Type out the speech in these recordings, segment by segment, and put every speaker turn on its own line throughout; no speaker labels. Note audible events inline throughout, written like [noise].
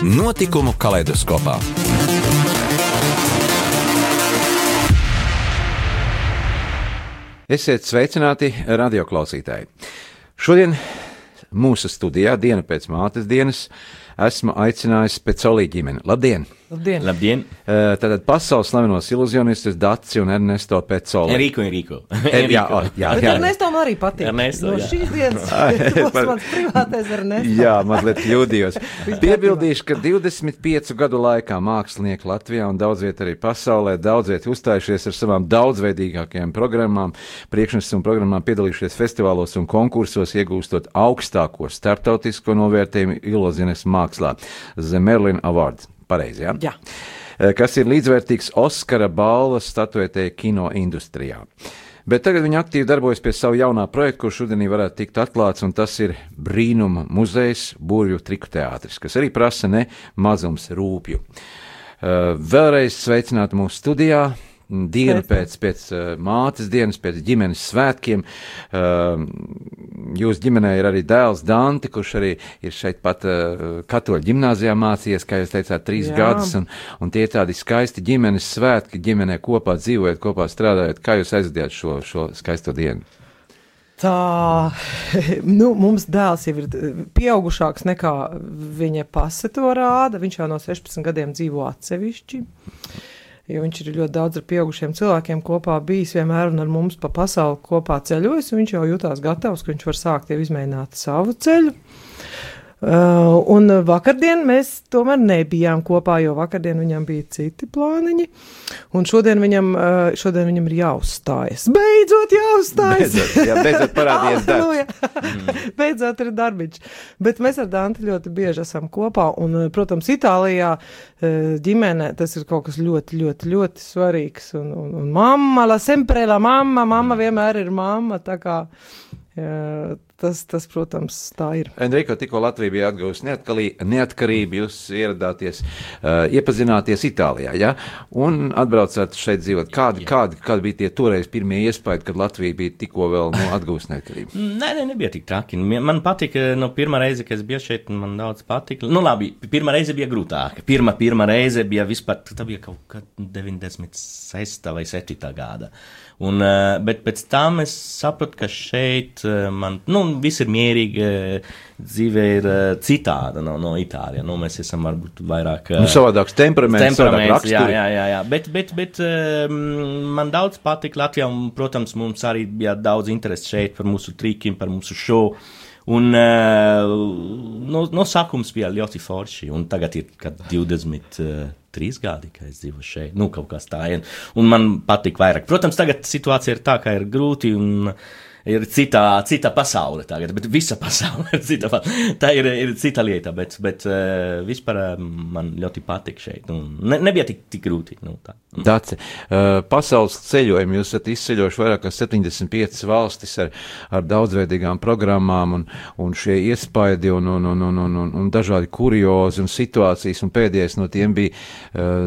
Notikumu kaleidoskopā. Esiet sveicināti, radioklausītāji! Šodien mūsu studijā, diena pēc mātes dienas, esmu aicinājis Pecolī ģimeni. Labdien!
Labdien!
Labdien!
Uh, tātad pasaules slavenos iluzionistus Dācis un Ernesto Pecoli.
Enrico, Enrico. [laughs]
Er, jā, o, jā,
Bet
jā.
Ernesto man arī patīk.
Ernesto,
no šīs dienas [laughs] [laughs] tas mans privātais Ernesto.
Jā, mazliet kļūdījos. Piebildīšu, ka 25 gadu laikā mākslinieki Latvijā un daudz vietā arī pasaulē daudz vietā uzstājušies ar savām daudzveidīgākajām programmām, priekšnesuma programmām, piedalījušies festivālos un konkursos, iegūstot augstāko starptautisko novērtējumu ilūzijas mākslā - The Merlin Award. Pareizi, jā?
Jā.
Eh, kas ir līdzvērtīgs Oskara balvas statuētēji kino industrijā. Bet tagad viņa aktīvi darbojas pie sava jaunā projekta, kurš šodien varētu tikt atklāts, un tas ir Brīnuma muzejs, Būrju triku teātris, kas arī prasa ne mazums rūpju. Uh, vēlreiz sveicināti mūsu studijā. Diena pēc, pēc uh, mātes dienas, pēc ģimenes svētkiem. Uh, Jūsu ģimenē ir arī dēls Dante, kurš arī ir šeit pat uh, katoļu ģimnāzijā mācījies, kā jūs teicāt, trīs
Jā.
gadus. Un, un tie ir tādi skaisti ģimenes svētki, ģimenē kopā dzīvojot, kopā strādājot. Kā jūs aizvadījāt šo, šo skaisto dienu?
Tā, [laughs] nu, mums dēls jau ir pieaugušāks nekā viņa pase to rāda. Viņš jau no 16 gadiem dzīvo atsevišķi. Jo viņš ir ļoti daudz ar pieaugušiem cilvēkiem kopā bijis, vienmēr un ar mums pa pasauli kopā ceļojis. Viņš jau jutās gatavs, ka viņš var sākt jau izmēģināt savu ceļu. Uh, un vakardien mēs tomēr nebijām kopā, jo vakardien viņam bija citi plāniņi. Un šodien viņam, uh, šodien viņam ir jāuzstājas. Beidzot, jāuzstājas!
Beidzot, jā, beidzot parādījies [laughs] darbs.
Halleluja! [laughs] Beidzot ir darbiņš. Bet mēs ar Dantu ļoti bieži esam kopā. Un, uh, protams, Itālijā ģimenē tas ir kaut kas ļoti, ļoti, ļoti svarīgs. Un, un, un mamma, la sempre la mamma, mamma vienmēr ir mamma. Tā kā tas, tas, protams, tā ir.
Enrico, tikko Latvija bija atguvusi neatkalī- neatkarību, jūs ieradāties, uh, iepazināties Itālijā, ja? un atbraucāt šeit dzīvot. Kādi, kādi, kādi bija tie toreiz pirmie iespaidi, kad Latvija bija tikko vēl nu, atguvusi neatkarību? [laughs]
Nē, nē, nebija tik traki. Man man patika, no pirmā reize, kad es biju šeit, man daudz patika. Nu, labi, pirmā reize bija grūtāka. Pirmā, pirmā reize bija vispār, tā bija kaut kad 96. vai 7. gada. Un, eh, bet pēc tam es sapratu, ka šeit eh, man nu, viss ir mierīgi. Eh, dzīve ir citāda no, no Itālijas. Nu, mēs esam varbūt vairāk.
Nu, savādāks temperaments,
temperaments savādāk
jā,
jā, jā, jā. Bet, bet, bet man daudz patīk Latvijā. Un, protams, mums arī bija daudz interesi šeit par mūsu trikiem, par mūsu šovu. Un no, no sākums bija ļoti forši. Un tagad ir 20 trīs gadi, ka es dzīvoju šeit. Nu, kaut kas tā, un man patīk vairāk. Protams, tagad situācija ir tā, ka ir grūti. Un, uh, ir cita, cita pasaule tagad, bet visa pasaule ir cita. Tā ir, ir cita lieta, bet, bet uh, vispār uh, man ļoti patīk šeit. Ne, nebija tik, tik grūti. Nu, tā.
Daci, uh, pasaules ceļojumu jūs esat izceļojuši vairāk kā 75 valstis ar, ar daudzveidīgām programmām, un, un šie iespaidi un, un, un, un, un, un, un dažādi kuriozi un situācijas, un pēdējais no tiem bija,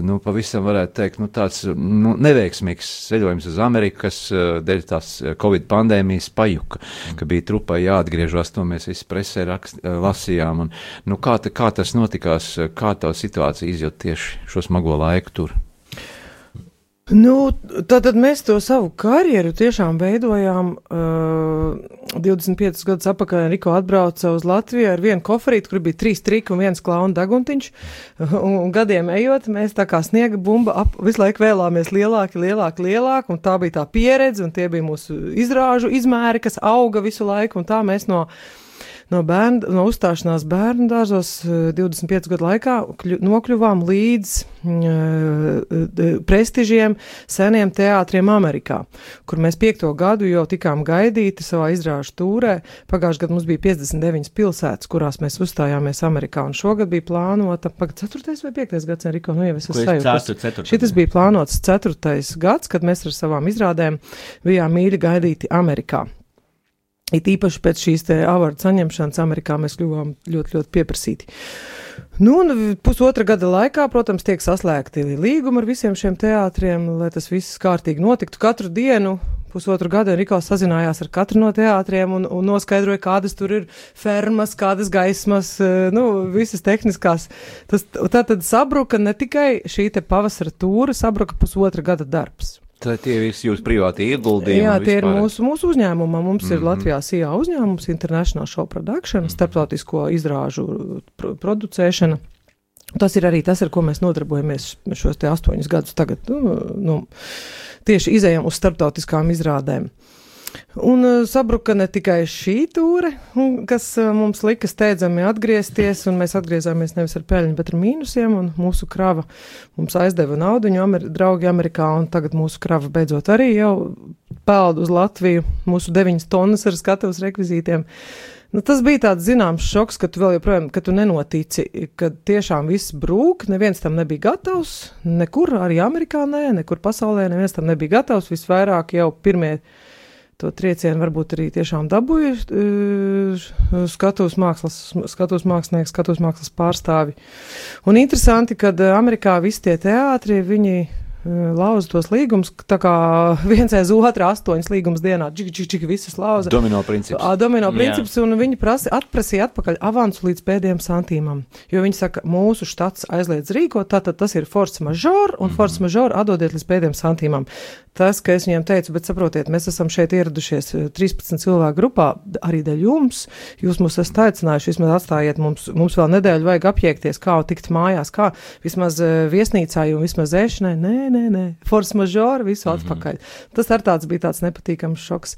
nu, pavisam varētu teikt, nu, tāds nu, neveiksmīgs ceļojums uz Ameriku, kas dēļ tās Covid pandēmijas pajuka, ka bija trupai jāatgriežas, to mēs visi presē rakst, uh, lasījām, un, nu, kā, ta, kā tas notikās, uh, kā tā situācija izjūt tieši šo smago laiku tur?
Nu, tātad mēs to savu karjeru tiešām veidojām. Uh, 25 gadus atpakaļ Riko atbrauca uz Latviju ar vienu koferīti, kur bija trīs triki un viens klauna daguntiņš. Un, un gadiem ejot, mēs tā kā sniega bumba ap, visu laiku vēlāmies lielāki, lielāki, lielāki. Un tā bija tā pieredze, un tie bija mūsu izrāžu izmēri, kas auga visu laiku. Un tā mēs no no, bērn, no uzstāšanās bērnu dārzos 25 gadu laikā kļu, nokļuvām līdz uh, prestižiem seniem teātriem Amerikā, kur mēs piekto gadu jau tikām gaidīti savā izrāžu tūrē. Pagājušajā gadā mums bija 59 pilsētas, kurās mēs uzstājāmies Amerikā, un šogad bija plānota, pagad 4. vai 5. gads, Enrico, nu jau es esmu sajūta. Šitas bija plānots 4. gads, kad mēs ar savām izrādēm bijām mīļi gaidīti Amerikā. It īpaši pēc šīs te avardu saņemšanas Amerikā mēs kļuvām ļoti, ļoti pieprasīti. Nu, un pusotra gada laikā, protams, tiek saslēgti līgumi ar visiem šiem teātriem, lai tas viss kārtīgi notiktu. Katru dienu, pusotru gadu, Riko sazinājās ar katru no teātriem un, un noskaidroja, kādas tur ir fermas, kādas gaismas, eh, nu, visas tehniskās. Tas tā tad sabruka ne tikai šī pavasara tūra, sabruka pusotra gada darbs.
Tā tie visi jūsu privāti ieguldījumi.
Jā, tie ir mūsu, mūsu uzņēmumi. Mums mm -hmm. ir mhm. Latvijā SIA uzņēmums, International Show Production, mm -hmm. starptautisko izrāžu pro producēšana. Tas ir arī tas, ar ko mēs nodarbojamies šos astoņus gadus tagad. Nu, nu, tieši izējām uz starptautiskām izrādēm. Un uh, sabruka ne tikai šī tūre, kas uh, mums lika steidzami atgriezties, un mēs atgriezāmies nevis ar peļņu, bet ar mīnusiem, mūsu krava mums aizdeva naudu, amer draugi Amerikā, un tagad mūsu krava beidzot arī jau peld uz Latviju, mūsu deviņas tonnas ar skatuves rekvizītiem. Nu, tas bija tāds zināms šoks, ka tu vēl joprojām, ka tu nenotici, ka tiešām viss brūk, neviens tam nebija gatavs, nekur, arī Amerikā nē, nekur pasaulē neviens tam nebija gatavs, visvairāk jau pirmie to triecienu varbūt arī tiešām dabūju skatos mākslas, skatos mākslinieki, skatos mākslas pārstāvi. Un interesanti, ka Amerikā visi tie teātri, viņi lauza tos līgumus, tā kā [laughs] viens aiz otra astoņas līgumas dienā, čik, čik, čik, visas lauza.
Domino princips. A,
domino princips, Jā. un viņi prasi, atprasīja atpakaļ avansu līdz pēdējiem santīmam, jo viņi saka, mūsu štats aizliedz rīkot, tātad tas ir force majeure, un mm -hmm. force majeure atdodiet līdz pēdējiem santīmam. Tas, ka es viņiem teicu, bet saprotiet, mēs esam šeit ieradušies 13 cilvēku grupā, arī dēļ jums, jūs mūs esat aicinājuši, vismaz atstājiet mums, mums vēl nedēļu vajag apjēgties, kā tikt mājās, kā vismaz viesnīcā un vismaz ēšanai, nē, nē, nē, force majeure, visu mhm. atpakaļ. Mm -hmm. Tas ar tāds bija tāds nepatīkams šoks.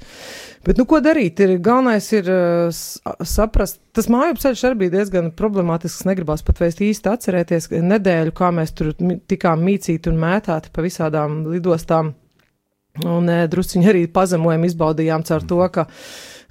Bet, nu, ko darīt? Ir, galvenais ir uh, saprast, tas māju ceļš arī bija diezgan problemātisks. Negribās pat vēst īsti atcerēties nedēļu, kā mēs tur tikām mīcīti un mētāti pa visādām lidostām. Un e, drusciņi arī pazemojumu izbaudījām caur to, ka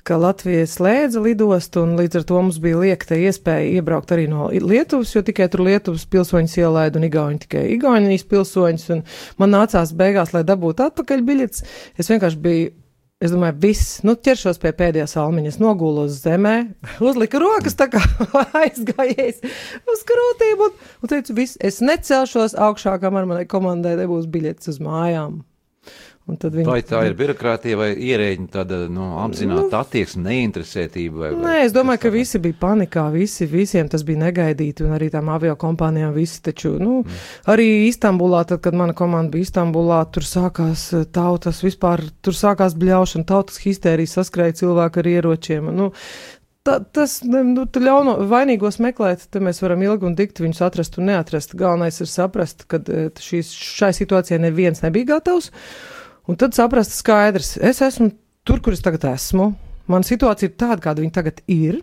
ka Latvija slēdza lidostu, un līdz ar to mums bija liekta iespēja iebraukt arī no Lietuvas, jo tikai tur Lietuvas pilsoņus ielaida un Igauni tikai Igaunijas pilsoņus, un man nācās beigās, lai dabūtu atpakaļ biļetes, es vienkārši biju Es domāju, viss, nu, ķeršos pie pēdējās almiņas, nogulu uz zemē, [laughs] uzliku rokas tā kā [laughs] aizgājies uz krūtīm un, un teicu, viss, es necelšos augšā, kamēr manai komandai nebūs biļetes uz mājām.
Viņi, vai tā ir birokrātija vai ierēģi tāda nu, apzināta nu, attieksme, neinteresētība? Vai,
nē, es domāju, ka visi bija panikā, visi, visiem tas bija negaidīti, un arī tām avio kompānijām visi taču, nu, mm. arī Istambulā, tad, kad mana komanda bija Istambulā, tur sākās eh, tautas vispār, tur sākās bļaušana, tautas histērija, saskrēja cilvēki ar ieročiem, nu, Tā, tas, nu, ļauno vainīgos meklēt, te mēs varam ilgi un dikti viņus atrast un neatrast. Galvenais ir saprast, ka eh, šīs, šai situācijai neviens nebija gatavs. Un tad saprast skaidrs, es esmu tur, kur es tagad esmu. Mana situācija ir tāda, kāda viņa tagad ir.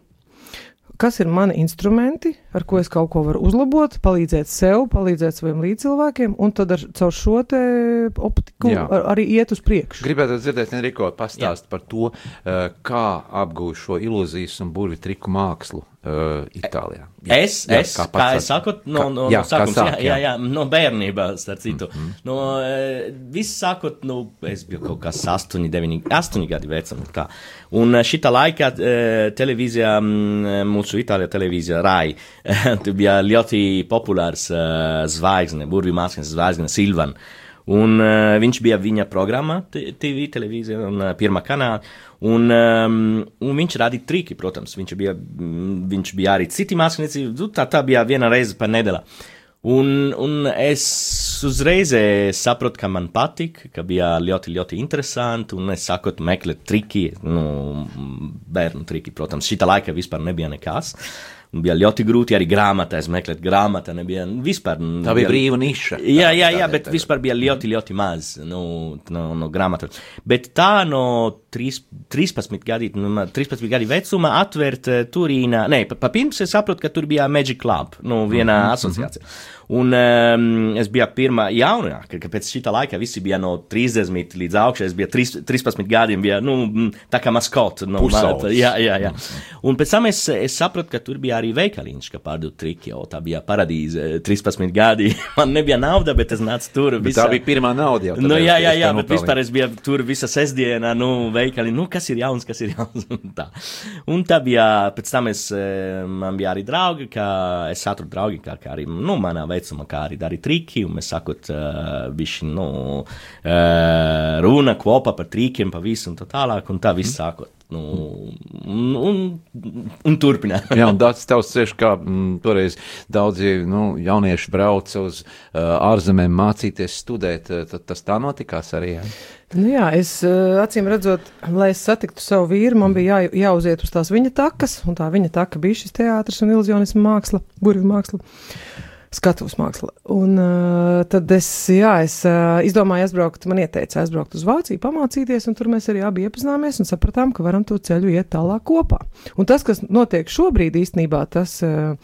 Kas ir mani instrumenti, ar ko es kaut ko varu uzlabot, palīdzēt sev, palīdzēt saviem līdzcilvēkiem, un tad ar, caur šo optiku ar, arī iet uz priekšu.
Gribētu dzirdēt, Enrico, pastāst Jā. par to, uh, kā apgūt šo ilūzijas un burvi triku mākslu uh, Itālijā.
Jā, es, jā, es, kā, kā es saku, no, no, jā, no sākums, sāk, jā, jā, jā, no bērnībā, starp citu. Mm -hmm. no, uh, viss sākot, nu, es biju kaut kas 8, 9, 8 gadi vecam, kā. Un šitā laikā uh, televīzijā, mūsu Itālijā televīzija Rai, [laughs] tu bija ļoti populārs uh, zvaigzne, burvi mākslinieks zvaigzne Silvan. Un uh, viņš bija viņa programmā, TV, televīzija un uh, pirmā kanāla. Un, um, un viņš rādīja triki, protams, viņš bija, viņš bija arī citi mākslinieci. Tā, tā bija viena reize par nedēļu. Un, un es uzreiz sapratu, ka man patīk, ka bija ļoti, ļoti interesanti. Un es sāku meklēt triki, nu, bērnu triki, protams, šī laika vispār nebija nekas. Bija ļoti grūti arī grāmatās meklēt. Grāmata nebija vispār.
Tā bija brīva niša.
Jā, jā, jā, bet vispār bija ļoti, ļoti maz nu, no, no grāmatas. Bet tā no 3, 13 gadi, nu, 13 gadi vecuma atvērt Turīnā, nē, pa, pa pirms es saprotu, ka tur bija Magic Club, nu, viena mm -hmm. asociācija. Mm -hmm. Un um, es biju pirmā jaunākā, ka pēc šī laika visi bija no 30 līdz augšai. Es biju 3, 13 gadiem, bija nu, tā kā maskots. No,
Pusaulis.
jā, jā, jā. Un pēc tam es, es sapratu, ka tur bija arī veikaliņš, ka pārdod triki, jo tā bija paradīze 13 gadi. [laughs] Man nebija nauda, bet es nācu tur.
Visa... Tā bija pirmā nauda jau.
Nu, jā, jā, jā, bet vispār es biju tur visa sestdiena, nu, veikali, nu, kas ir jauns, kas ir jauns. un tā. Un tā bija, pēc tam es, man bija arī draugi, ka es atradu draugi, kā, kā arī, nu, manā vecumā, kā arī darīja triki, un mēs sakot, bišķi, nu, runa kopā par trikiem, pa visu un tā tālāk, un tā viss sākot. Nu, un, un, un turpināt.
Jā, un tāds tavs ceļš, kā m, toreiz daudzi nu, jaunieši brauca uz uh, ārzemēm mācīties, studēt, tad tas tā notikās arī. Jā.
Nu jā, es acīm redzot, lai es satiktu savu vīru, man bija jā, jāuziet uz tās viņa takas, un tā viņa taka bija šis teātris un iluzionisma māksla, burvju māksla. Uh, skatuves māksla. Un uh, tad es, jā, es uh, izdomāju aizbraukt, man ieteica aizbraukt uz Vāciju, pamācīties, un tur mēs arī abi iepazināmies un sapratām, ka varam to ceļu iet tālāk kopā. Un tas, kas notiek šobrīd īstenībā, tas uh,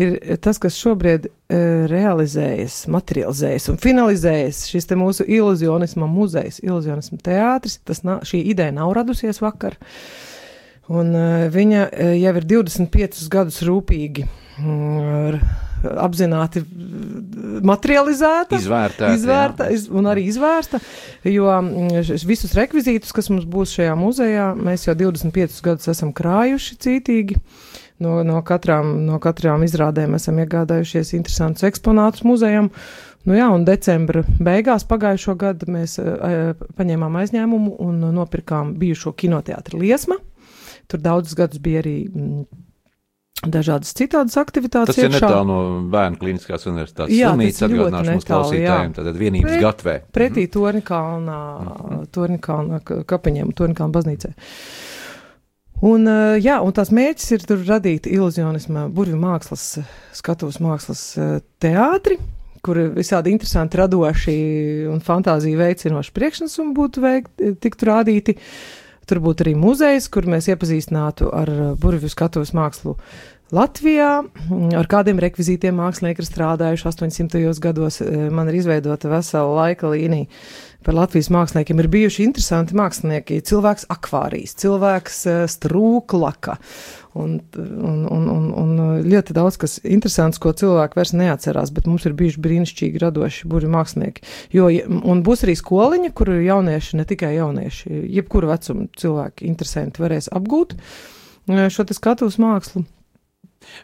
ir tas, kas šobrīd realizējas, materializējas un finalizējas šis mūsu iluzionisma muzejs, iluzionisma teātris. Tas nā, šī ideja nav radusies vakar. Un uh, viņa uh, jau ir 25 gadus rūpīgi. Mm, apzināti materializēta,
izvērta,
izvērta iz, un arī izvērsta, jo mm, visus rekvizītus, kas mums būs šajā muzejā, mēs jau 25 gadus esam krājuši cītīgi. No, no, katrām, no katrām izrādēm esam iegādājušies interesantus eksponātus muzejam. Nu jā, un decembra beigās pagājušo gadu mēs uh, paņēmām aizņēmumu un nopirkām bijušo kinoteātri Liesma. Tur daudzus gadus bija arī mm, dažādas citādas aktivitātes.
Tas ir netālu no Bērnu klīniskās universitātes slimnīcas atgādināšu mums klausītājiem, tātad vienības Pret, gatvē.
Pretī mhm. Tornikalnā, mhm. Tornikalnā kapiņiem, Tornikalnā baznīcē. Un, jā, un tās mērķis ir tur radīt iluzionisma, burvju mākslas, skatuves mākslas teātri, kur visādi interesanti, radoši un fantāziju veicinoši priekšnesumi būtu veikti, tiktu rādīti. Tur būtu arī muzejs, kur mēs iepazīstinātu ar burvju skatuves mākslu Latvijā, ar kādiem rekvizītiem mākslinieki ir strādājuši 800. gados, e, man ir izveidota vesela laika līnija. Par Latvijas māksliniekiem ir bijuši interesanti mākslinieki. Cilvēks akvārijas, cilvēks e, strūklaka un, un, un, un, un ļoti daudz kas interesants, ko cilvēki vairs neatcerās, bet mums ir bijuši brīnišķīgi radoši burvi mākslinieki. Jo, un būs arī skoliņa, kur jaunieši, ne tikai jaunieši, jebkuru vecumu cilvēki interesanti varēs apgūt e, šo te skatuves mākslu.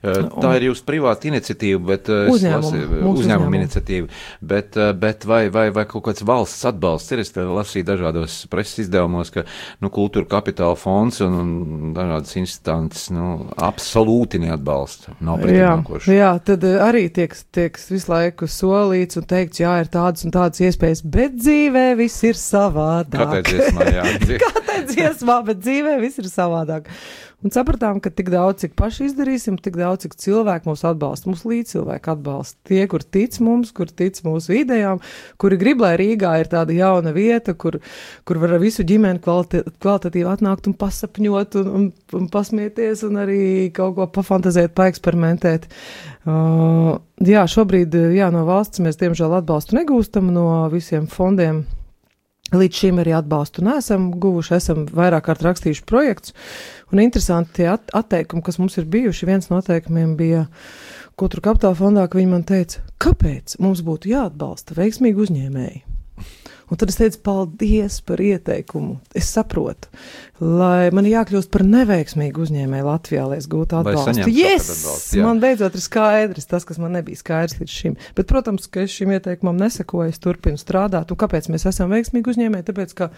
Tā ir jūsu privāta iniciatīva, bet
uzņēmuma,
uzņēmuma iniciatīva. Bet, bet vai, vai, vai kaut kāds valsts atbalsts ir? Es lasīju dažādos preses izdevumos, ka nu, kultūra kapitāla fonds un, un dažādas instances nu, absolūti neatbalsta. Nav pretinākoši.
Jā, jā, tad arī tiek, tiek visu laiku solīts un teikts, jā, ir tādas un tādas iespējas, bet dzīvē viss ir savādāk.
Kā teikt dziesmā, jā. [laughs]
Kā teikt dziesmā, bet dzīvē viss ir savādāk. Un sapratām, ka tik daudz, cik paši izdarīsim, tik daudz, cik cilvēki mūs atbalsta, mūsu līdzcilvēki atbalsta. Tie, kur tic mums, kur tic mūsu idejām, kuri grib, lai Rīgā ir tāda jauna vieta, kur, kur var visu ģimeni kvalita, kvalitatīvi atnākt un pasapņot un, un, un pasmieties un arī kaut ko pafantazēt, paeksperimentēt. Uh, jā, šobrīd jā, no valsts mēs diemžēl atbalstu negūstam no visiem fondiem Līdz šim arī atbalstu nesam guvuši, esam vairāk kārt rakstījuši projekts, un interesanti tie at atteikumi, kas mums ir bijuši, viens no atteikumiem bija Kultūra kapitāla fondā, ka viņi man teica, kāpēc mums būtu jāatbalsta veiksmīgi uzņēmēji. Un tad es teicu, paldies par ieteikumu. Es saprotu, lai man jākļūst par neveiksmīgu uzņēmēju Latvijā, lai es gūtu atbalstu. Yes! Atbalstu, man beidzot ir skaidrs tas, kas man nebija skaidrs līdz šim. Bet, protams, ka es šim ieteikumam nesakoju, es turpinu strādāt. Un kāpēc mēs esam veiksmīgi uzņēmēji? Tāpēc, ka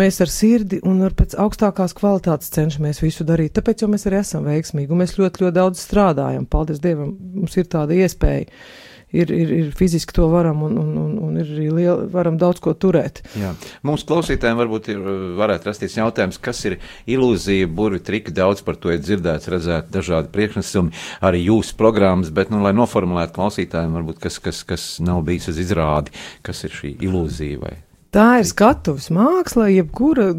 mēs ar sirdi un ar pēc augstākās kvalitātes cenšamies visu darīt. Tāpēc jau mēs arī esam veiksmīgi un mēs ļoti, ļoti daudz strādājam. Paldies Dievam, mums ir tāda iespēja ir, ir, ir fiziski to varam un, un, un, un ir arī liela, varam daudz ko turēt.
Jā. Mums klausītājiem varbūt ir, varētu rasties jautājums, kas ir ilūzija, burvi triki, daudz par to ir dzirdēts, redzēt dažādi priekšnesumi, arī jūsu programmas, bet, nu, lai noformulētu klausītājiem, varbūt kas, kas, kas nav bijis uz izrādi, kas ir šī ilūzija vai
Tā ir skatuves māksla, jebkura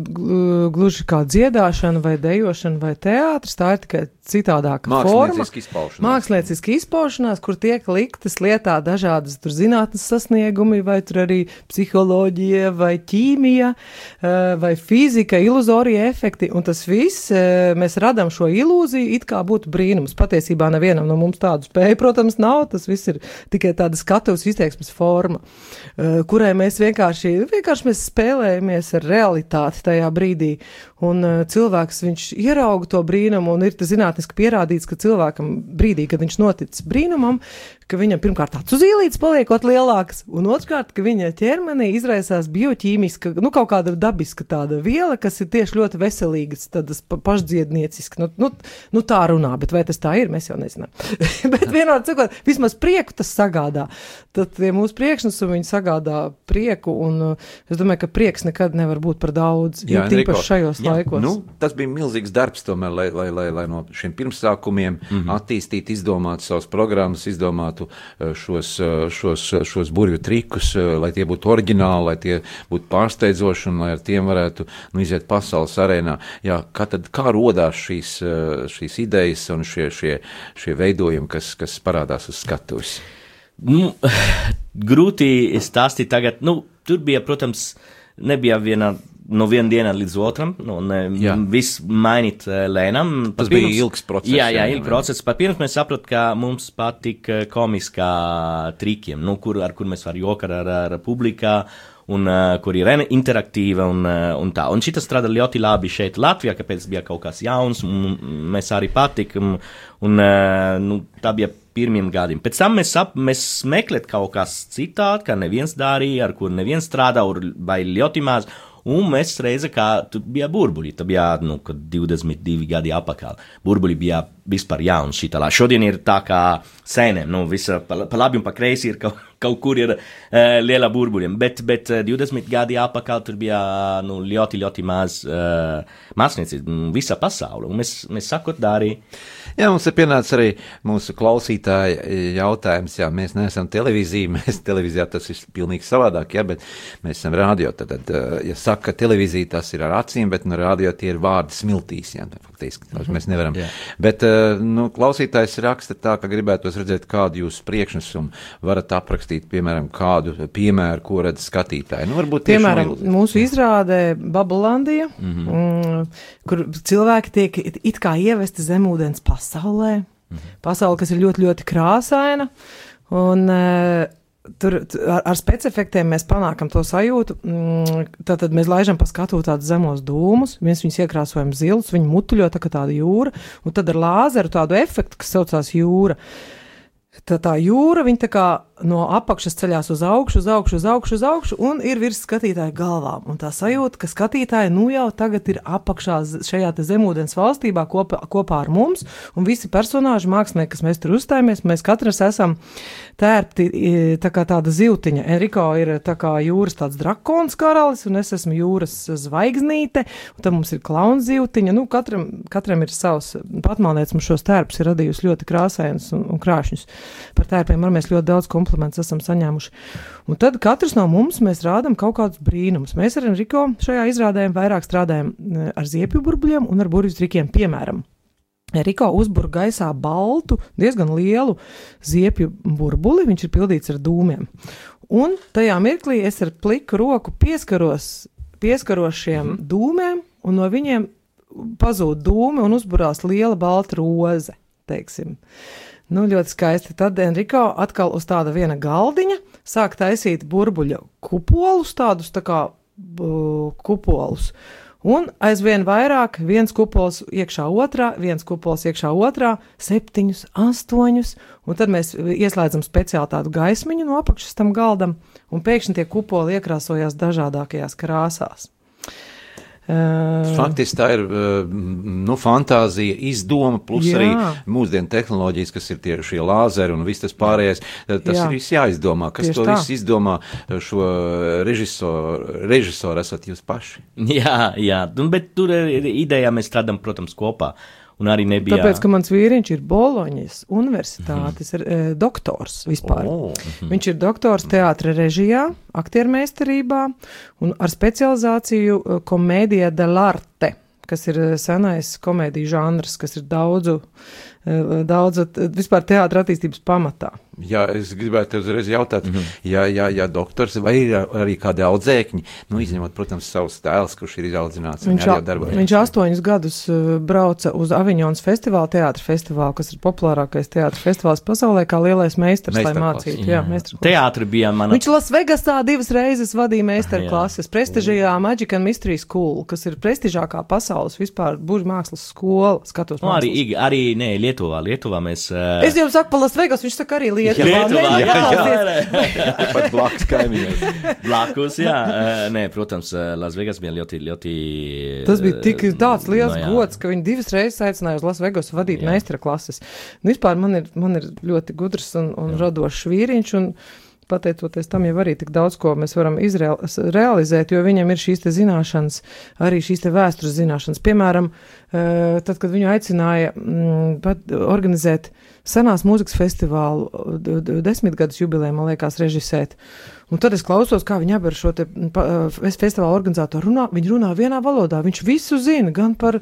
gluži kā dziedāšana, vai dejošana, vai teātris. Tā ir tikai citādāka forma.
Izpaušanās.
Mākslinieciski izpaušanās, kur tiek liktas lietā dažādas zinātnes sasniegumi, vai arī psiholoģija, vai ķīmija, eh, vai fizika, iluzorija efekti. Un tas viss eh, mēs radām šo ilūziju, it kā būtu brīnums. Patiesībā nevienam no mums tādu spēju, protams, nav. Tas viss ir tikai tāda skatuves izteiksmes forma, eh, kurai mēs vienkārši, vienkārši mēs spēlējamies ar realitāti tajā brīdī. Un cilvēks viņš ierauga to brīnumu un ir zinātniski pierādīts, ka cilvēkam brīdī, kad viņš notic brīnumam, ka viņam pirmkārt acu zīlītes paliekot lielākas, un otrkārt, ka viņa ķermenī izraisās bioķīmiska, nu kaut kāda dabiska tāda viela, kas ir tieši ļoti veselīga, tādas pašdziednieciska. Nu, nu, nu tā runā, bet vai tas tā ir, mēs jau nezinām. [laughs] bet vienādi sakot, vismaz prieku tas sagādā. Tad tie mūsu priekšnesumi sagādā prieku, un uh, es domāju, ka prieks nekad nevar būt par daudz, jā, jo tīpaši šajos jā, laikos.
Nu, tas bija milzīgs darbs tomēr, lai, lai, lai, lai no šiem pirmsākumiem mm -hmm. attīstītu, izdomātu savas programmas, izdomātu eh, šos, eh, šos, šos burvju trikus, eh, lai tie būtu oriģināli, lai tie būtu pārsteidzoši un lai ar tiem varētu nu, iziet pasaules arēnā. Jā, kā tad kā rodās šīs, šīs idejas un šie, šie, šie veidojumi, kas, kas parādās uz skatuves?
Nu, [sighs] grūti stāstīt tagad. Nu, tur bija, protams, nebija viena no viena diena līdz otram, nu, un jā. viss mainīt lēnām.
Tas bija ilgs process.
Jā, jā, ilgs process. Pat pirms mēs sapratām, ka mums patīk komiskā trikiem, nu, kur, ar kur mēs varam jokar ar, ar publikā. Un, uh, kur ir interaktīva un, uh, un tā. Un šis strādā ļoti labi šeit, Latvijā, kāpēc bija kaut kas jauns, un mēs arī patikam. Un, uh, nu, tā bija pirmiem gadiem. Pēc tam mēs, ap, mēs meklējām kaut kas citādi, kā neviens darīja, ar kur neviens strādā, vai ļoti maz. Un mēs reizē, kā tur bija burbuļi, tad bija nu, 22 gadi atpakaļ. Burbuļi bija vispār jauns šitā. Šodien ir tā kā sēnēm, nu, visa pa, pa labi un pa kreisi ir kaut, kaut kur ir uh, liela burbuļiem. Bet, bet 20 gadi atpakaļ tur bija nu, ļoti, ļoti maz uh, māksliniecības, visa pasaule. Un mēs, mēs sakot, darījām.
Jā, mums ir pienācis arī mūsu klausītāja jautājums. Jā, mēs neesam televīzija, [laughs] mēs televīzijā tas ir pilnīgi savādāk, jā, bet mēs esam rādio. Tad, tad, ja saka, ka televīzija tas ir ar acīm, bet no rādio tie ir vārdi smiltīs, jā, faktiski, mm -hmm. mēs nevaram. Jā. Bet, nu, klausītājs raksta tā, ka gribētos redzēt kādu jūsu priekšnesumu, varat aprakstīt, piemēram, kādu piemēru, ko redz skatītāji. Nu, varbūt
piemēram, mūsu izrādē Babulandija, mm -hmm. kur cilvēki tiek it kā ievesti zemūdens pasaulē. Mhm. Pasaule, kas ir ļoti, ļoti krāsaina. Un, uh, Tur ar, ar specifiktiem mēs panākam to sajūtu. Mm, tad mēs laižam pa skatu tādus zemos dūmus, mēs viņus iekrāsojam zilus, viņi mutuļo tā kā tāda jūra, un tad ar lāzeru tādu efektu, kas saucās jūra. Tā, tā jūra, viņa tā kā no apakšas ceļās uz augšu, uz augšu, uz augšu, uz augšu, un ir virs skatītāja galvām. Un tā sajūta, ka skatītāji nu jau tagad ir apakšā šajā zemūdens valstībā kopā, kopā ar mums, un visi personāži, mākslinieki, kas mēs tur uzstājamies, mēs katrs esam tērpti tā kā tāda ziltiņa. Enrico ir tā kā jūras tāds drakons karalis, un es esmu jūras zvaigznīte, un tad mums ir klauna ziltiņa. Nu, katram, katram ir savs patmalnieks, mums šos tērpus ir radījusi ļoti krāsainus un, un krāšņus. Par tērpiem ar mēs ļoti daudz komunicējam komplimentus esam saņēmuši. Un tad katrs no mums rādām kaut kādus brīnumus. Mēs ar Enrico šajā izrādē vairāk strādājam eh, ar ziepju burbuļiem un ar burbuļu trikiem, piemēram. Riko uzbūra gaisā baltu, diezgan lielu ziepju burbuli, viņš ir pildīts ar dūmiem. Un tajā mirklī es ar pliku roku pieskaros, pieskaros šiem mm. dūmiem, un no viņiem pazūd dūmi un uzburās liela balta roze, teiksim. Nu, ļoti skaisti. Tad Enrico atkal uz tāda viena galdiņa sāk taisīt burbuļu kupolus, tādus tā kā uh, kupolus. Un aizvien vairāk, viens kupols iekšā otrā, viens kupols iekšā otrā, septiņus, astoņus, un tad mēs ieslēdzam speciāli tādu gaismiņu no apakšas tam galdam, un pēkšņi tie kupoli iekrāsojās dažādākajās krāsās. Uh,
Faktiski tā ir uh, nu, fantāzija, izdoma, plus
Jā.
arī mūsdienu tehnoloģijas, kas ir tie šie lāzeri un viss tas pārējais. Tas
Jā.
ir viss jāizdomā. Kas
Tieši
to
tā.
visu izdomā? Šo režisoru, režisoru esat jūs paši. [laughs]
Jā, jā, nu, bet tur ir idejā mēs strādājam, protams, kopā. Un arī nebija.
Tāpēc, ka mans vīriņš ir Boloņas universitātes mm. e, doktors vispār.
O,
Viņš ir doktors teātra režijā, aktiermeistarībā un ar specializāciju e, komēdija dell'arte, kas ir e, senais komēdiju žanrs, kas ir daudzu, daudzu vispār teātra attīstības pamatā.
Jā, es gribētu uzreiz jautāt, mm. -hmm. ja, ja, ja doktors vai ir arī kādi audzēkņi, nu, izņemot, protams, savus tēlus, kurš ir izaudzināts un
Viņš,
arī jau darbojas.
viņš astoņus gadus e, brauca uz Aviņonas festivālu, teātra festivālu, kas ir populārākais teātra festivāls pasaulē, kā lielais meistars, lai
Meistarklases.
mācītu. Jā, meistarklases.
Teātri bija mana.
Viņš Lasvegasā divas reizes vadīja
Jā.
meistarklases, prestižajā Magic and Mystery School, kas ir prestižākā pasaules vispār burbuļu mākslas skola. Skatos,
Nu, arī,
mākslas.
ig- arī nē, Lietuvā. Lietuvā mēs. Uh,
Es jau saku, pa Lasvegas, viņš saka arī Lietuvā.
Lietuvā,
Nē,
jā, jā,
jā,
jā.
Pat blakus kaimiņos.
Blakus, jā. Uh, nē, protams, Lasvegas bija ļoti, ļoti.
Tas bija tik tāds liels
nu, jā.
no, gods, ka viņi divas reizes aicināja uz Lasvegas vadīt
Jā.
meistarklases. Nu, vispār man ir, man ir ļoti gudrs un, un radošs vīriņš. Un, Pateicoties tam, jau arī tik daudz ko mēs varam izrealizēt, jo viņam ir šīs zināšanas, arī šīs vēstures zināšanas. Piemēram, eh, tad, kad viņu aicināja mm, organizēt senās mūzikas festivālu, d- d- desmitgadus jubileju, man liekas, režisēt. Un tad es klausos, kā viņi abi ar šo te, pa, eh, festivālu organizatoru runā. Viņi runā vienā valodā. Viņš visu zina, gan par,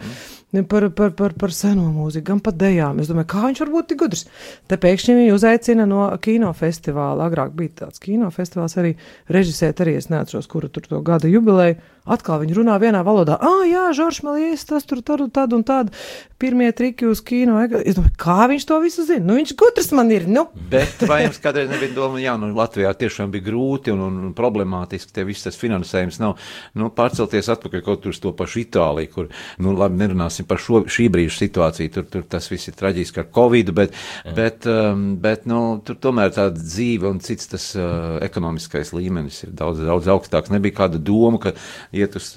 par, par, par, par seno mūziku, gan par dejām. Es domāju, kā viņš var būt tik gudrs. Te pēkšņi viņu uzaicina no kinofestivāla. Agrāk bija tāds kinofestivāls arī režisēt, arī es neatceros, kuru tur to gada jubileju. Atkal viņi runā vienā valodā. Ah, jā, Žoržs Malies, tas tur tad un tad un tad. Pirmie triki uz kino. Es domāju, kā viņš to visu zina? Nu, viņš gudrs man ir. Nu.
Bet vai jums kādreiz nebija doma, jā, nu Latvijā tiešām bija grūti un, un problemātiski, te viss tas finansējums nav, nu, pārcelties atpakaļ kaut kur uz to pašu Itāliju, kur, nu, labi, nerunāsim par šo, šī brīža situāciju, tur, tur tas viss ir traģiski ar Covid, bet, bet, um, bet, nu, tur tomēr tāda dzīve un cits tas uh, ekonomiskais līmenis ir daudz, daudz augstāks. Nebija kāda doma, ka iet uz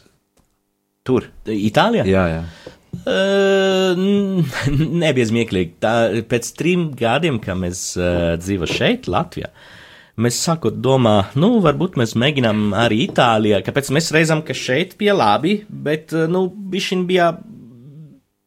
tur.
Itālijā?
Jā, jā.
Uh, [laughs] nebija smieklīgi. Tā, pēc trim gadiem, kad mēs uh, dzīvojam šeit, Latvijā, mēs sākot domāt, nu, varbūt mēs mēģinām arī Itālijā. Kāpēc mēs reizam, ka šeit bija labi, bet, uh, nu, bija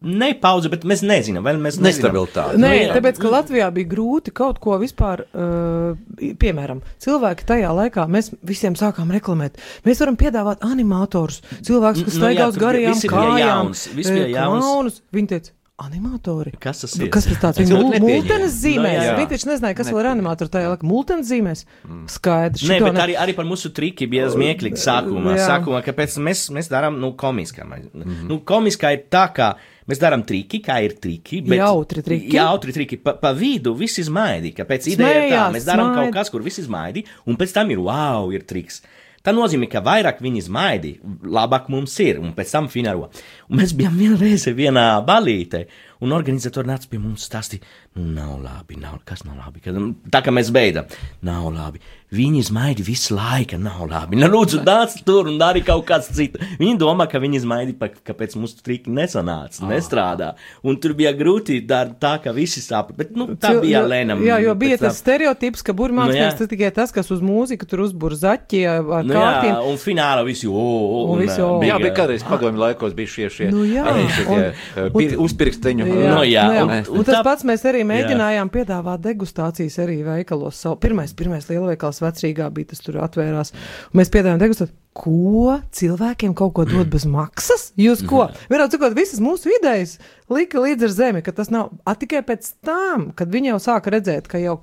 ne pauze, bet mēs nezinām, vai mēs nezinām.
Nestabilitāte.
Nē,
Nu, jā.
tāpēc, ka Latvijā bija grūti kaut ko vispār, uh, piemēram, cilvēki tajā laikā, mēs visiem sākām reklamēt. Mēs varam piedāvāt animatorus, cilvēkus, kas
Nu,
staigā uz garajām kājām. eh, klaunus. Viņi teica, animatori.
Kas tas ir?
Kas tas tāds? Mul-
nepieņēma.
multenes zīmēs.
Nu, jā.
Viņi taču nezināja, kas vēl ir animatori tajā laikā. Multenes zīmēs. Skaidrs.
Nē, bet
ne-
arī, arī par mūsu triki bija smieklīgi sākumā.
Jā.
sākumā kāpēc mēs, mēs darām nu, komiskā. Mm -hmm. nu, komiskā ir tā, ka mēs darām triki, kā ir triki.
Jautri triki.
Jautri triki. Pa, pa vidu viss izmaidi. Kāpēc ideja ir tā? Mēs darām kaut kas, kur viss izmaidi, un pēc tam ir wow, ir triks. Tā nozīmē, ka vairāk viņi izmaidi, labāk mums ir, un pēc tam finālo. Un mēs bijām vienreiz vienā balītē, un organizatori nāca pie mums stāstīja, nu, nav labi, nav, kas nav labi. Kad, tā kā mēs beidzam, nav labi. Viņi izmaidi visu laiku, nav labi. Nu, lūdzu, nāc tur un dari kaut kāds cits. Viņi domā, ka viņi izmaidi, kāpēc mūsu triki nesanāca, nestrādā. Un tur bija grūti darīt tā, ka visi saprot. Bet, nu, tā
Cil-
bija
jo-
lēnām.
Jā, jo bija tas stereotips, ka burbuļsaktas
Nu, jā.
tikai tas, kas uz mūziku tur uzbūr zaķi ar
Nu, jā,
kārtīm.
un finālā visi, o, o,
Un
un,
visi, o.
Jā, bija kādreiz padomju laikos bija šie, šie,
Nu, jā,
arī šie
un-
tie, uh, pir- uzpirksteņu.
Jā,
Nu, jā,
nu jā.
un-
Un,
un
tas
tā-
pats mēs arī mēģinājām piedāvāt degustācijas arī veikalos. Savu, pirmais, pirmais lielveikals vecrīgā bija tas tur atvērās. Mēs piedāvājām degustāt. Ko cilvēkiem kaut ko dod bez maksas? Jūs ko? Vienā cikot, visas mūsu idejas lika līdz ar zemi, ka tas nav a, tikai pēc tam, kad viņi jau sāka redzēt, ka jau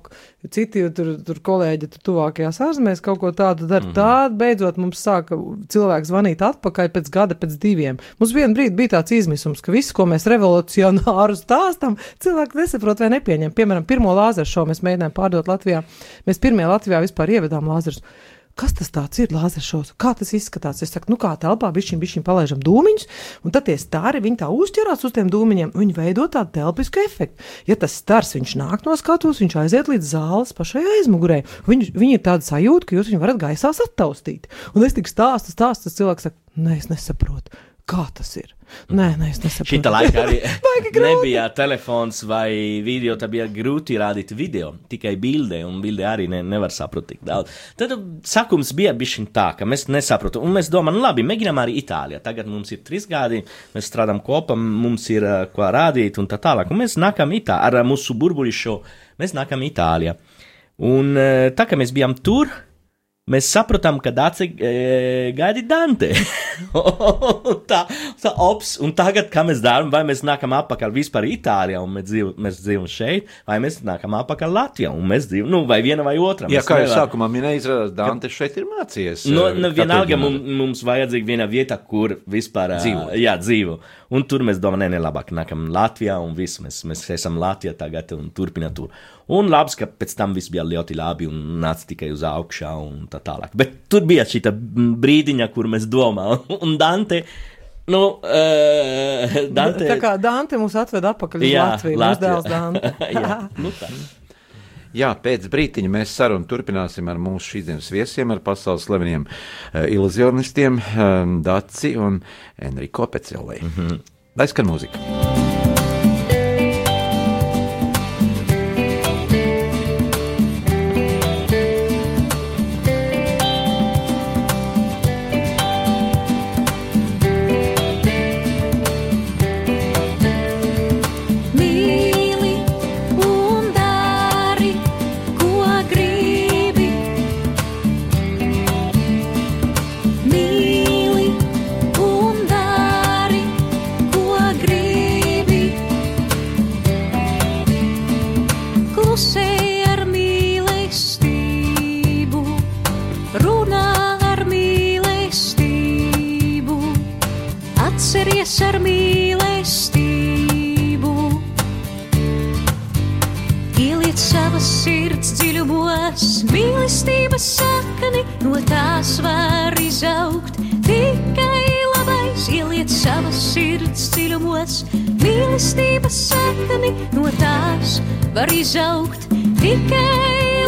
citi tur, tur kolēģi tur tuvākajās ārzemēs kaut ko tādu dara. Mm -hmm. Tād beidzot mums sāka cilvēks zvanīt atpakaļ pēc gada, pēc diviem. Mums vienā brīdī bija tāds izmisums, ka viss, ko mēs revolucionāru stāstam, cilvēki nesaprot vai nepieņem. Piemēram, pirmo lāzeru šo mēs mēģinājām pārdot Latvijā. Mēs pirmie Latvijā vispār ievedām lāzerus. Kas tas ir, lāzeršos? Kā tas izskatās? Es saku, nu kā telpā bišķiņ, bišķiņ palaižam dūmiņus, un tad tie stāri, viņi tā uzķerās uz tiem dūmiņiem, viņi veido tādu telpisku efektu. Ja tas stars, viņš nāk no skatuves, viņš aiziet līdz zāles pašai aizmugurē. Viņi, viņi ir tāda sajūta, ka jūs viņu varat gaisā sataustīt. Un es tik stāstu, stāstu, tas cilvēks saka, nē, es nesaprotu. kā tas ir? Nē, nē, es nesaprotu.
Šitā laikā arī [laughs] nebija telefons vai video, tad bija grūti rādīt video, tikai bilde, un bilde arī ne, nevar saprast tik daudz. Tad sākums bija bijis tā, ka mēs nesaprotam, un mēs domājam, nu labi, mēģinām arī Itālijā. Tagad mums ir trīs gadi, mēs strādājam kopā, mums ir uh, ko rādīt, un tā tālāk. Un mēs nākam Itālijā ar uh, mūsu burbuļu, mēs nākam Itālijā. Un uh, tā kā mēs bijām tur, mēs sapratām, ka Dārts e, gaida Dante. [laughs] Tā, tā ops, un tagad, kā mēs darām, vai mēs nākam atpakaļ vispār Itālijā un mēs, dzīvo, mēs dzīvojam šeit, vai mēs nākam atpakaļ Latvijā un mēs dzīvojam, nu, vai viena vai otra.
Jā, kā jau sākumā minēja, izrādās, Dante šeit ir mācījies.
No,
eh,
nu, vienalga mums, mums vajadzīga viena vieta, kur vispār ā,
Dzīvot.
Jā, dzīvo. Un tur mēs domājam, nē, labāk nākam Latvijā un viss, mēs, mēs esam Latvijā tagad un turpinām tur. Un labs, ka pēc tam viss bija ļoti labi un nāca tikai uz augšā un tā tālāk. Bet tur bija šī brīdiņa, kur mēs domājam, [laughs] un Dante, nu, uh, [laughs] Dante.
Tā kā Dante mūs atved atpakaļ uz
Jā,
Latviju, mūsu dēls Dante. [laughs]
jā, nu tā.
Jā, pēc brīdiņa mēs sarunu turpināsim ar mūsu šīsdienas viesiem, ar pasaules slaveniem uh, iluzionistiem um, Daci un Enrico Pecelī. Mm -hmm. Lai skan mūzika!
Mīlestības sakni, no tās var izaugt. Tikai labais ieliec savas sirds dziļumos, mīlestības sakni, no tās var izaugt. Tikai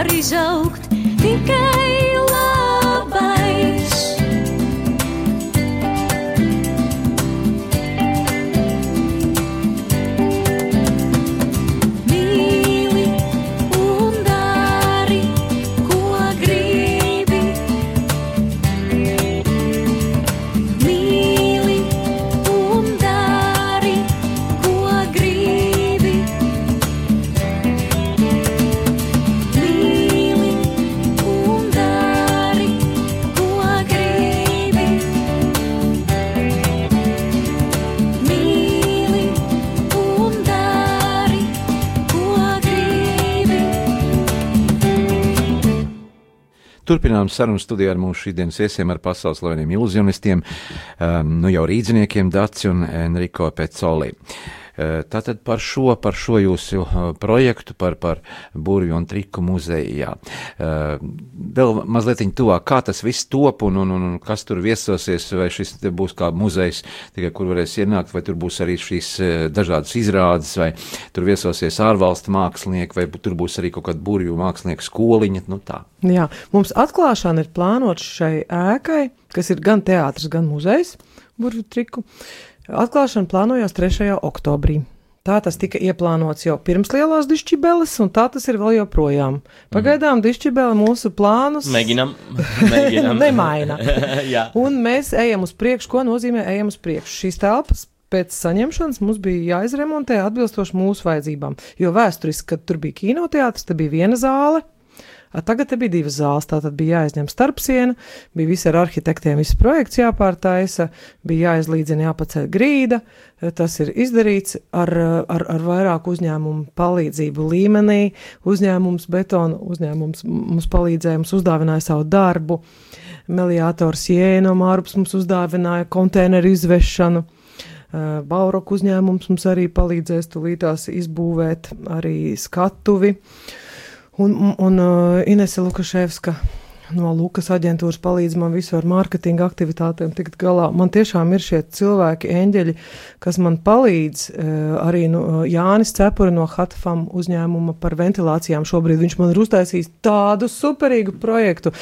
tās
Turpinām sarunu studiju ar mūsu šīsdienas viesiem, ar pasaules slaveniem iluzionistiem, um, nu jau rīdziniekiem Daci un Enrico Pecoli. Uh, Tātad par šo, par šo jūsu uh, projektu, par, par burvju un triku muzeju, jā. Uh, Vēl mazliet tuvāk, kā tas viss top un, un, un, kas tur viesosies, vai šis būs kā muzejs, tikai kur varēs ienākt, vai tur būs arī šīs uh, dažādas izrādes, vai tur viesosies ārvalstu mākslinieki, vai tur būs arī kaut kāda burvju mākslinieku skoliņa, nu tā.
Jā, mums atklāšana ir plānota šai ēkai, kas ir gan teātris, gan muzejs, burbuļu triku. Atklāšana plānojās 3. oktobrī. Tā tas tika ieplānots jau pirms lielās dišķibeles, un tā tas ir vēl joprojām. Pagaidām dišķibele mūsu plānus
Mēģinām, [laughs] mēģinām.
nemaina. [laughs] Un mēs ejam uz priekšu. Ko nozīmē ejam uz priekšu? Šīs telpas pēc saņemšanas mums bija jāizremontē atbilstoši mūsu vajadzībām. Jo vēsturiski, kad tur bija kinoteātris, tad bija viena zāle. Tagad te bija divas zāles. Tātad bija jāizņem starpsiena, bija visi ar arhitektiem, viss projekts jāpārtaisa, bija jāizlīdzina, jāpaceļ grīda. E, Tas ir izdarīts ar, ar, ar vairāku uzņēmumu palīdzību līmenī. Uzņēmums betona uzņēmums mums palīdzēja, mums uzdāvināja savu darbu. Meliātors Jēno Mārps mums uzdāvināja konteineru izvešanu. Uh, Bauroku uzņēmums mums arī palīdzēs tulītās izbūvēt arī skatuvi. Un, un, un uh, Inese Lukaševska no Lukas aģentūras palīdz man visu ar mārketinga aktivitātēm tikt galā. Man tiešām ir šie cilvēki, eņģeļi, kas man palīdz. Uh, arī nu, uh, Jānis Cepuri no Hatfam uzņēmuma par ventilācijām šobrīd viņš man ir uztaisījis tādu superīgu projektu.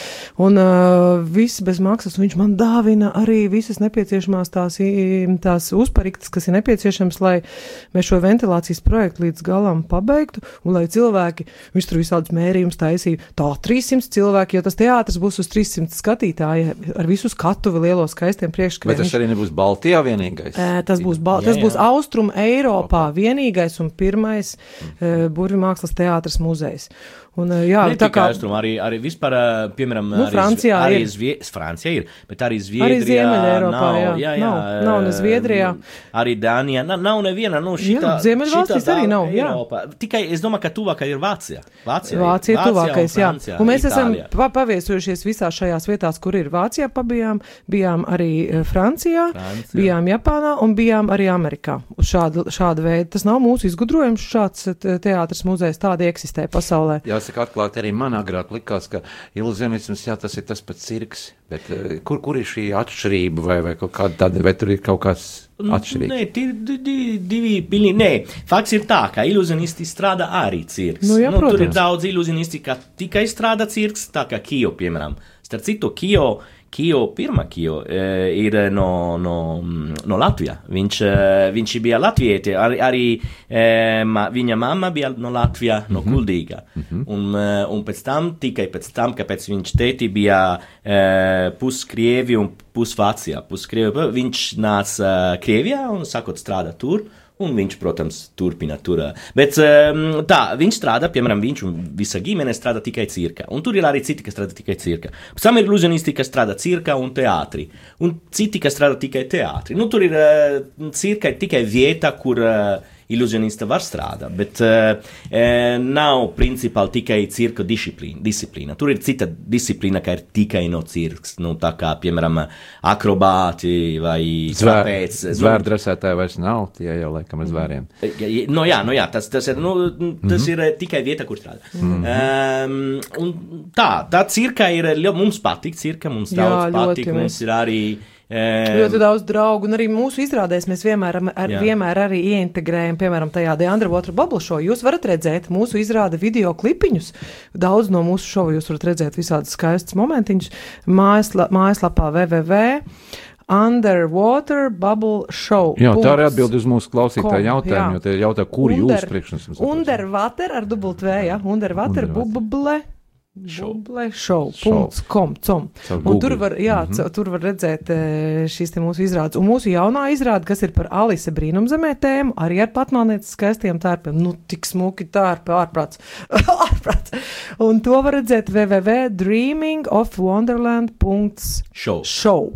Un uh, viss bez maksas viņš man dāvina arī visas nepieciešamās tās, tās uzpariktas, kas ir nepieciešams, lai mēs šo ventilācijas projektu līdz galam pabeigtu un lai cilvēki, viņš tur visādus mērījumus taisīja, tā 300 cilvēki, jo tas teātris būs uz 300 skatītāji ar visu skatuvi lielo skaistiem
Vai
priekšskrējiem.
tas arī nebūs Baltijā vienīgais?
Ē, Tas būs, Bal-
Jā,
tas būs
jā.
Austrum Eiropā vienīgais un pirmais uh, burvju mākslas teātris muzejs. Un, uh, jā,
Ne
tā kā
Austrum, arī, arī vispār, ā, piemēram,
Nu,
arī,
Francijā
arī
ir.
Zvie, Francija ir, bet arī
Arī
Zviedrijā.
Ziemeļeiropā,
nav,
jā.
jā, jā,
Nav- nav ne Zviedrijā.
Arī Dānijā. Nav, nav neviena, nu, šitā.
Jā, Ziemeļvalstīs arī nav, jā.
Eiropā. Tikai es domāju, ka tuvākā ir Vācija. Vācija,
Vācija ir tuvākais, jā.
Francija,
Un mēs
Itālija.
esam pa paviesojušies visās šajās vietās, kur ir Vācijā, pabijām, bijām arī eh, Francijā,
Francijā.
bijām Japānā un bijām arī Amerikā. Uz šādu, šādu veidu. Tas nav mūsu izgudrojums, šāds eh, teātris muzejs tādi eksistē pasaulē.
Jāsaka, atklāti arī man agrāk likās, ka iluzionisms, jā, tas ir tas pats cirks, bet eh, kur, kur ir šī atšķirība vai, vai kaut kāda tāda, vai tur ir kaut kāds atšķirīgs?
Nē, tie divi pilni. Nē, fakts ir tā, ka iluzionisti strādā arī cirks.
Nu, jā,
tur ir
protams.
daudz iluzionisti, ka tikai strādā cirks, tā kā Kio, piemēram. Starp citu, Kio, Kio pirmā Kio eh, ir no, no, no Latvijas. Viņš, eh, viņš bija latvieti, arī, arī eh, ma, viņa mamma bija no Latvijas, no Kuldīga. Un, eh, un pēc tam, tikai pēc tam, kāpēc viņš tēti bija eh, puskrievi un pusvācijā, puskrievi, viņš nāca eh, Krievijā un sākot strādāt tur. Un viņš, protams, turpina tur. Bet um, tā, viņš strādā, piemēram, viņš un visa ģimene strādā tikai cirka. Un tur ir arī citi, kas strādā tikai cirka. Pēc tam ir iluzionisti, kas strādā cirka un teātrī. Un citi, kas strādā tikai teātrī. Nu, tur ir cirka ir tikai vieta, kur uh, iluzionisti var strādāt. Bet uh, uh, nav principāli tikai cirka disciplīna. disciplīna. Tur ir cita disciplīna, ka ir tikai no cirks. Nu, tā kā, piemēram, akrobāti vai trapēts. Nu,
Zvērdresētāji vairs nav, tie jau laikam ar zvēriem.
Ja, No jā, no jā, tas, tas ir, nu, tas ir eh, tikai vieta, kur strādā. Mm -hmm. um, un tā, tā cirka ir, ļo- mums patīk cirka, mums
Jā,
daudz patīk, mums ir arī.
Ļoti daudz draugu, un arī mūsu izrādēs mēs vienmēr, ar,
Jā.
vienmēr arī ieintegrējam, piemēram, tajā Deandra Water Bubble show. Jūs varat redzēt mūsu izrāda video klipiņus. Daudz no mūsu šova jūs varat redzēt visādus skaistus momentiņus mājaslapā www. Underwater Bubble Show.
Jā, tā arī atbild uz mūsu klausītāju jautājumu,
jā.
jo te jautā, kur
Under-
jūs priekšnesums?
Underwater ar dubult V, ja? Underwater
Underwater.
bubble.
Show.
Bubble show.
Show.
Punkts com, com.
Caur
Un
Google.
tur var, jā, mm -hmm. tur var redzēt e, šīs mūsu izrādes. Un mūsu jaunā izrāde, kas ir par Alise brīnumzemē tēmu, arī ar patmalnieces skaistiem tērpiem. Nu, tik smuki tērpi, ārprāts. [laughs] ārprāts. Un to var redzēt www.dreamingofwonderland.show.
Show.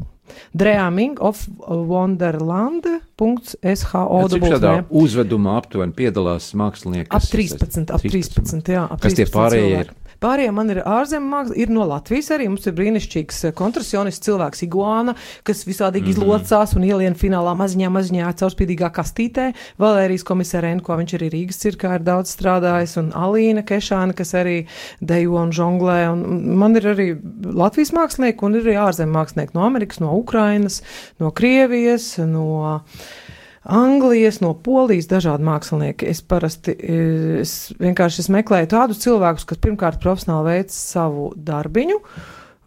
Dreaming of Wonderland.sho.
Cik šādā uzvedumā aptuveni piedalās mākslinieki?
Ap
kas
13, ap 13, jā. Ap
Kas tie
13
pārējie
cilvēki.
ir?
Pārējie man ir ārzemju mākslinieki, ir no Latvijas arī. Mums ir brīnišķīgs eh, kontrasionists cilvēks Iguāna, kas visādīgi mm. -hmm. izlocās un ielien finālā maziņā, maziņā caurspīdīgā kastītē. Valērijas komisārēnko, viņš arī Rīgas cirkā ir daudz strādājis, un Alīna Kešāna, kas arī dejo un žonglē. Un man ir arī Latvijas mākslinieki un ir arī ārzemju mākslinieki no Amerikas, no Ukrainas, no Krievijas, no. Anglijas, no Polijas dažādi mākslinieki. Es parasti es vienkārši es meklēju tādus cilvēkus, kas pirmkārt profesionāli veic savu darbiņu.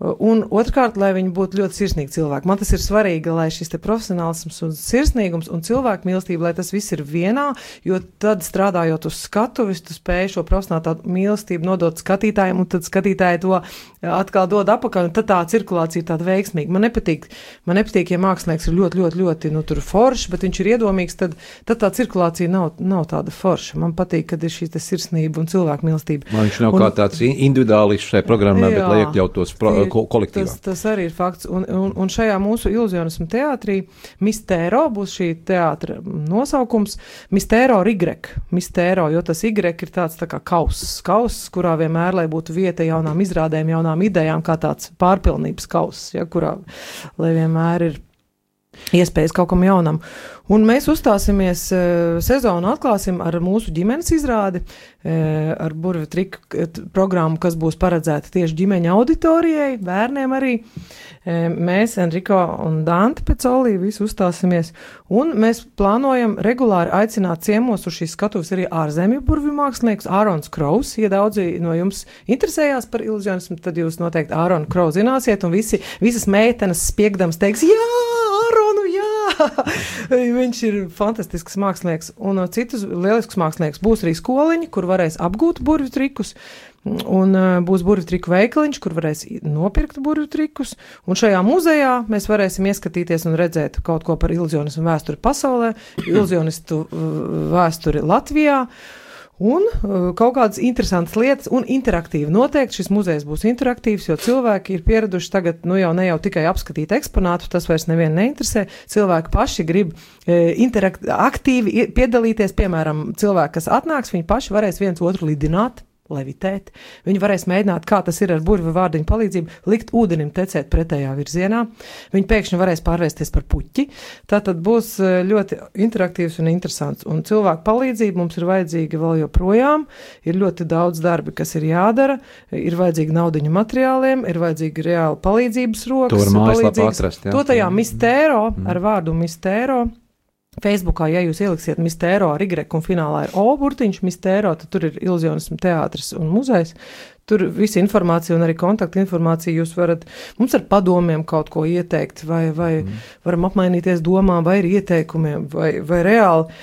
Un otrkārt, lai viņi būtu ļoti sirsnīgi cilvēki. Man tas ir svarīgi, lai šis profesionālisms un sirsnīgums un cilvēku mīlestība, lai tas viss ir vienā, jo tad strādājot uz skatuves, tu spēj šo profesionālu mīlestību nodot skatītājiem, un tad skatītāji to atkal dod apakaļ, un tad tā cirkulācija ir tāda veiksmīga. Man nepatīk, man nepatīk, ja mākslinieks ir ļoti, ļoti, ļoti, nu, tur foršs, bet viņš ir iedomīgs, tad, tad tā cirkulācija nav, nav tāda forša. Man patīk, kad ir šī te sirsnība un cilvēku mīlestība.
Man viņš nav
Un-
kā tāds in- individuālists šai programmā, bet lai iekļautos pro,
Tie-
ko, kolektīvā.
Tas, tas arī ir fakts. Un, un, un šajā mūsu iluzionismu teātrī Mistēro būs šī teātra nosaukums Mistēro Rigrek. Mistēro, jo tas Y ir tāds tā kā kauss, kauss, kurā vienmēr, lai būtu vieta jaunām izrādēm, jaunām idejām, kā tāds pārpilnības kauss, ja, kurā, lai vienmēr ir iespējas kaut kam jaunam. Un mēs uzstāsimies uh, sezonu, atklāsim ar mūsu ģimenes izrādi, uh, ar burvju triku programmu, kas būs paredzēta tieši ģimeņa auditorijai, bērniem arī. Uh, mēs, Enrico un Dante Pecolī, visi uzstāsimies, un mēs plānojam regulāri aicināt ciemos uz šīs skatuves arī ārzemju burvju mākslinieks Ārons Kraus. Ja daudzi no jums interesējās par iluzionismu, tad jūs noteikti Āronu Krau zināsiet, un visi, visas meitenes spiegdams teiks, jā! [laughs] Viņš ir fantastisks mākslinieks, un uh, citus lielisks mākslinieks būs arī skoliņi, kur varēs apgūt burvju trikus. Un uh, būs triku veikaliņš, kur varēs nopirkt burvju trikus. Un šajā muzejā mēs varēsim ieskatīties un redzēt kaut ko par iluzionismu vēsturi pasaulē, iluzionistu uh, vēsturi Latvijā. Un uh, kaut kādas interesantas lietas, un interaktīvi. Noteikti šis muzejs būs interaktīvs, jo cilvēki ir pieraduši tagad, nu jau ne jau tikai apskatīt eksponātu, tas vairs nevienu neinteresē. Cilvēki paši grib interakt, aktīvi ie- piedalīties, piemēram, cilvēki, kas atnāks, viņi paši varēs viens otru lidināt. Levitēt. Viņi varēs mēģināt, kā tas ir ar burbuļu vārdiņu palīdzību, likt ūdenim tecēt pretējā virzienā. Viņi pēkšņi varēs pārvērsties par puķi. Tā tad būs eh, ļoti interaktīvs un interesants. Un cilvēku palīdzība mums ir vajadzīga vēl joprojām. Ir ļoti daudz darbi, kas ir jādara. Ir vajadzīga naudiņa materiāliem, ir vajadzīga reāla palīdzības rokas.
To var mājaslapā atrast, jā.
To tajā mistēro, ar vārdu mistēro. Facebookā, ja jūs ieliksiet mistēro ar Y un finālā ir O burtiņš, mistēro, tad tur ir iluzionismu teātris un muzejs. Tur visa informācija un arī kontakta informācija jūs varat mums ar padomiem kaut ko ieteikt, vai, vai mm. varam apmainīties domām, vai ar ieteikumiem, vai, vai reāli.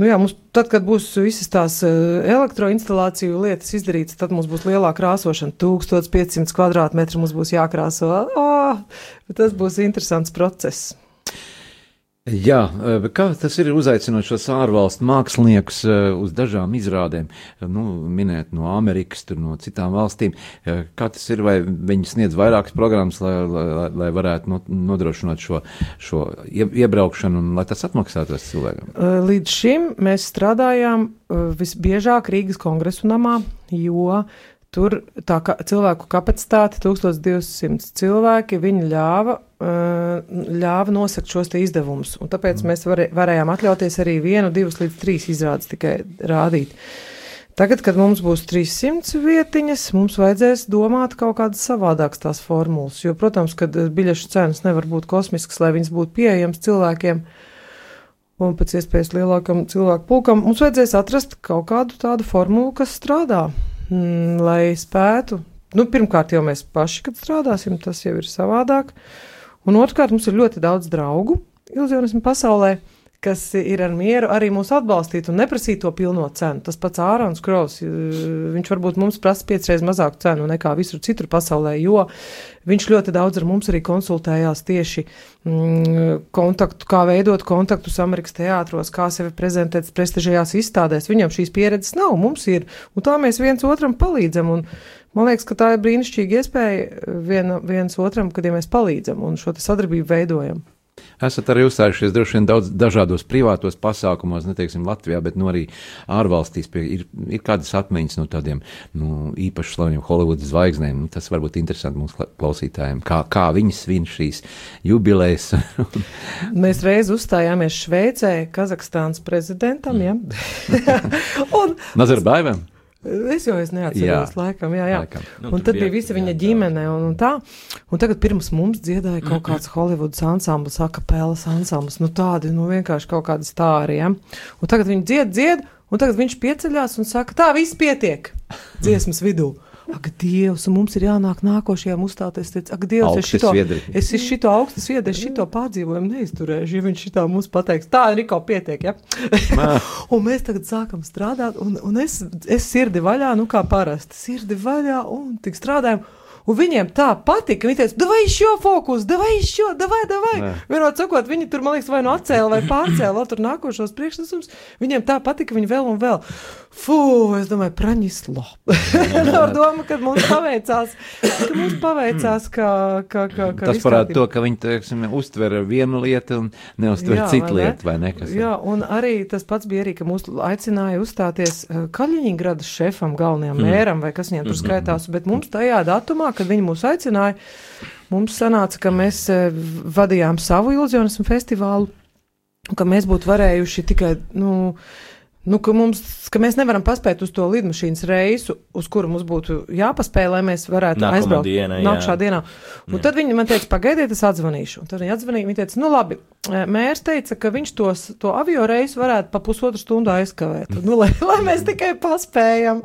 Nu jā, mums, tad, kad būs visas tās uh, elektroinstalāciju lietas izdarītas, tad mums būs lielāka krāsošana. 1500 kvadrātmetri mums būs jākrāso. Oh, tas būs interesants process.
Jā, bet kā tas ir uzaicinot šos ārvalstu māksliniekus eh, uz dažām izrādēm, Eh, nu, minēt no Amerikas, tur no citām valstīm, kā tas ir, vai viņi sniedz vairākas programmas, lai, lai, lai- varētu no- nodrošināt šo, šo ie- iebraukšanu un lai tas atmaksātos cilvēkam?
Uh, Līdz šim mēs strādājām uh, visbiežāk Rīgas kongresu namā, jo tur tā ka, cilvēku kapacitāte, 1200 cilvēki, viņi ļāva, uh, ļāva nosakt šos izdevumus. Tāpēc mēs varē, varējām atļauties arī vienu, divas līdz trīs izrādes tikai rādīt. Tagad, kad mums būs 300 vietiņas, mums vajadzēs domāt kaut kādas savādākas tās formulas. Jo, protams, ka biļešu cenas nevar būt kosmiskas, lai viņas būtu pieejamas cilvēkiem un pēc iespējas lielākam cilvēku pulkam, mums vajadzēs atrast kaut kādu tādu formulu, kas strādā, mm, lai spētu. Nu, pirmkārt, jau mēs paši, kad strādāsim, tas jau ir savādāk. Un otrkārt, mums ir ļoti daudz draugu iluzionismu pasaulē, kas ir ar mieru arī mūs atbalstīt un neprasīt to pilno cenu. Tas pats Ārons Kraus, eh, viņš varbūt mums prasa piecreiz mazāku cenu nekā visur citur pasaulē, jo viņš ļoti daudz ar mums arī konsultējās tieši mm, kontaktu, kā veidot kontaktus Amerikas teātros, kā sevi prezentēt prestižajās izstādēs. Viņam šīs pieredzes nav, mums ir, un tā mēs viens otram palīdzam. Un, Man liekas, ka tā ir brīnišķīga iespēja viena, viens otram, kad ja mēs palīdzam un šo sadarbību veidojam.
Esat arī uzstājušies droši vien daudz dažādos privātos pasākumos, neteiksim Latvijā, bet nu arī ārvalstīs pie, ir, ir kādas atmiņas no tādiem nu, īpaši slaveniem Holivudas zvaigznēm. Nu, tas varbūt interesanti mūsu kla- klausītājiem, kā, kā viņi svin šīs jubilejas. [laughs]
Mēs reiz uzstājāmies Šveicē, Kazahstānas prezidentam, ja? [laughs] [laughs] un
Nazarbaivam?
Es jau es neatceros,
Jā.
laikam, jā, jā.
Laikam.
Nu,
Un tad bija visa viņa
jā,
ģimene un, un tā. Un tagad pirms mums dziedāja kaut kāds Holivudas ansamblis, akapēlas ansamblis, nu tādi, nu vienkārši kaut kādi stāri, ja? Un tagad viņi dzied, dzied, un tagad viņš pieceļās un saka, tā, viss pietiek dziesmas vidū. Ak, Dievs, un mums ir jānāk nākošajam uzstāties. Es teicu, ak, Dievs, es
Augsti
šito,
sviedri.
es šito augstu sviedru, es šito pārdzīvojumu neizturēšu, ja viņš šitā mums pateiks. Tā, Riko, pietiek, ja? [laughs] un mēs tagad sākam strādāt, un, un es, es sirdi vaļā, nu kā parasti, sirdi vaļā, un tik strādājam. Un viņiem tā patika. Viņi teica, davai šo fokusu, davai šo, davai.
Nē.
Vienot sakot, viņi tur, man liekas, vai nu atcēla, vai pārcēla vēl tur nākošos priekšnesumus. Viņiem tā patika, viņi vēl un vēl. Fū, es domāju, praņislo. Ar [laughs] domu, ka mums paveicās, ka mums paveicās, ka, ka, ka, ka
Tas parāda to, ka viņi teiksim, uztver vienu lietu un neuztver
Jā,
citu
vai
lietu, vai ne? Kas?
Jā, un arī tas pats bija arī, ka mūs aicināja uzstāties uh, Kaļiņgradas šefam, galvenajam mm. mēram, vai kas viņam tur skaitās, bet mums tajā datumā, kad viņi mūs aicināja, mums sanāca, ka mēs uh, vadījām savu iluzionismu festivālu, ka mēs būtu varējuši tikai, nu, Nu, ka, mums, ka mēs nevaram paspēt uz to lidmašīnas reisu, uz kuru mums būtu jāpaspēj, lai mēs varētu
Nākamā
aizbraukt
diena, jā.
nākamā dienā. Un tad viņi man teica, pagaidiet, es atzvanīšu. Un tad viņi atzvanīja, viņi teica, nu labi, eh, mērs teica, ka viņš tos, to avio reisu varētu pa pusotru stundu aizkavēt. [laughs] Nu, lai, lai mēs tikai paspējam.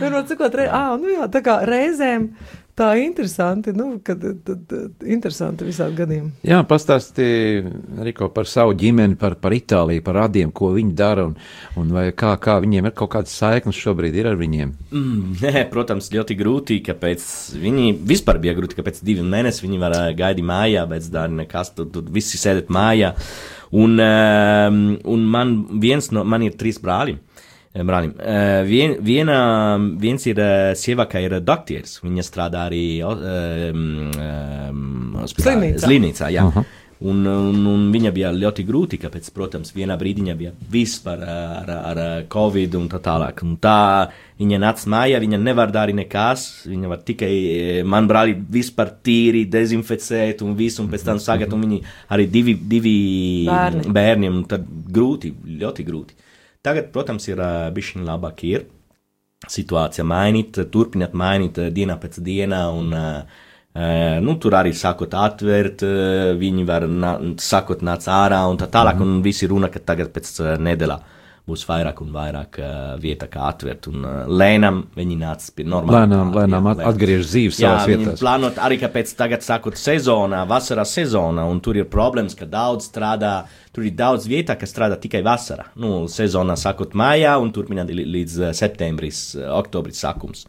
Vienot sakot, re, ā, nu jā, tā kā reizēm tā interesanti, nu, kad tad, tad, interesanti visādi gadījumi.
Jā, pastāstīja Riko par savu ģimeni, par, par Itāliju, par radiem, ko viņi dara un, un vai kā, kā viņiem ir kaut kādas saiknes šobrīd ir ar viņiem.
Mm, [laughs] nē, protams, ļoti grūti, ka pēc viņi vispār bija grūti, ka pēc diviem mēnešiem viņi var gaidīt mājā, bet dārgi nekas, tad, tad visi sēdēt mājā. Un, um, un man viens no, man ir trīs brāļi. Eh, Brālim. Uh, vien, viena, viens ir uh, sieva, ka ir doktors. Viņa strādā arī um, um,
Slimnīcā.
Slimnīcā, jā.
Aha.
Un, un, un viņa bija ļoti grūti, kāpēc, protams, vienā brīdī viņa bija vispār ar, ar, ar covid un tā tālāk. Un tā viņa nāca mājā, viņa nevar darīt nekas, viņa var tikai eh, man brāli vispār tīri dezinficēt un visu, un pēc tam sagāt, un viņi arī divi, divi
Bērni.
bērni, un tad grūti, ļoti grūti. Tagad, protams, ir uh, bišķiņ labāk ir situācija mainīt, turpināt mainīt dienā pēc dienā. Un, nu, tur arī sākot atvērt, viņi var nā, sākot nāc ārā un tā tālāk. Un visi runa, ka tagad pēc nedēļā būs vairāk un vairāk uh, vieta, kā atvērt. Un uh, lēnām viņi nāca pie normāla.
Lēnām, lēnām at- atgriež dzīves
Jā,
savās vietās.
plānot arī, ka pēc tagad sākot sezonā, vasarā sezonā, un tur ir problēmas, ka daudz strādā, tur ir daudz vietā, kas strādā tikai vasarā. Nu, sezonā sākot mājā un turpināt līdz eh, septembris, eh, oktobris sākums.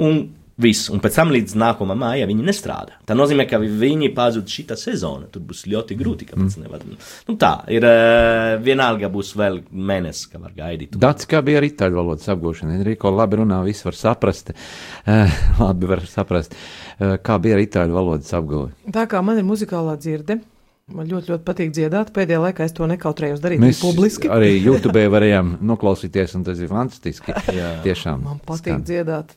Un viss, un pēc tam līdz nākamā mājā viņi nestrādā. Tā nozīmē, ka viņi pazud šitā sezona, tur būs ļoti grūti, mm. Nu tā, ir eh, vienalga būs vēl mēnesis, ka var gaidīt.
Dats, kā bija ar itāļu valodas apgūšanu? Enrico labi runā, viss var saprast. [laughs] Labi var saprast. Kā bija ar itāļu valodas apgūšanu?
Tā kā man ir muzikālā dzirde, man ļoti, ļoti patīk dziedāt. Pēdējā laikā es to nekautrējos darīt
Mēs
publiski.
arī YouTube varējām noklausīties, un tas ir fantastiski. [laughs]
Jā.
Tiešām.
Man patīk dziedāt.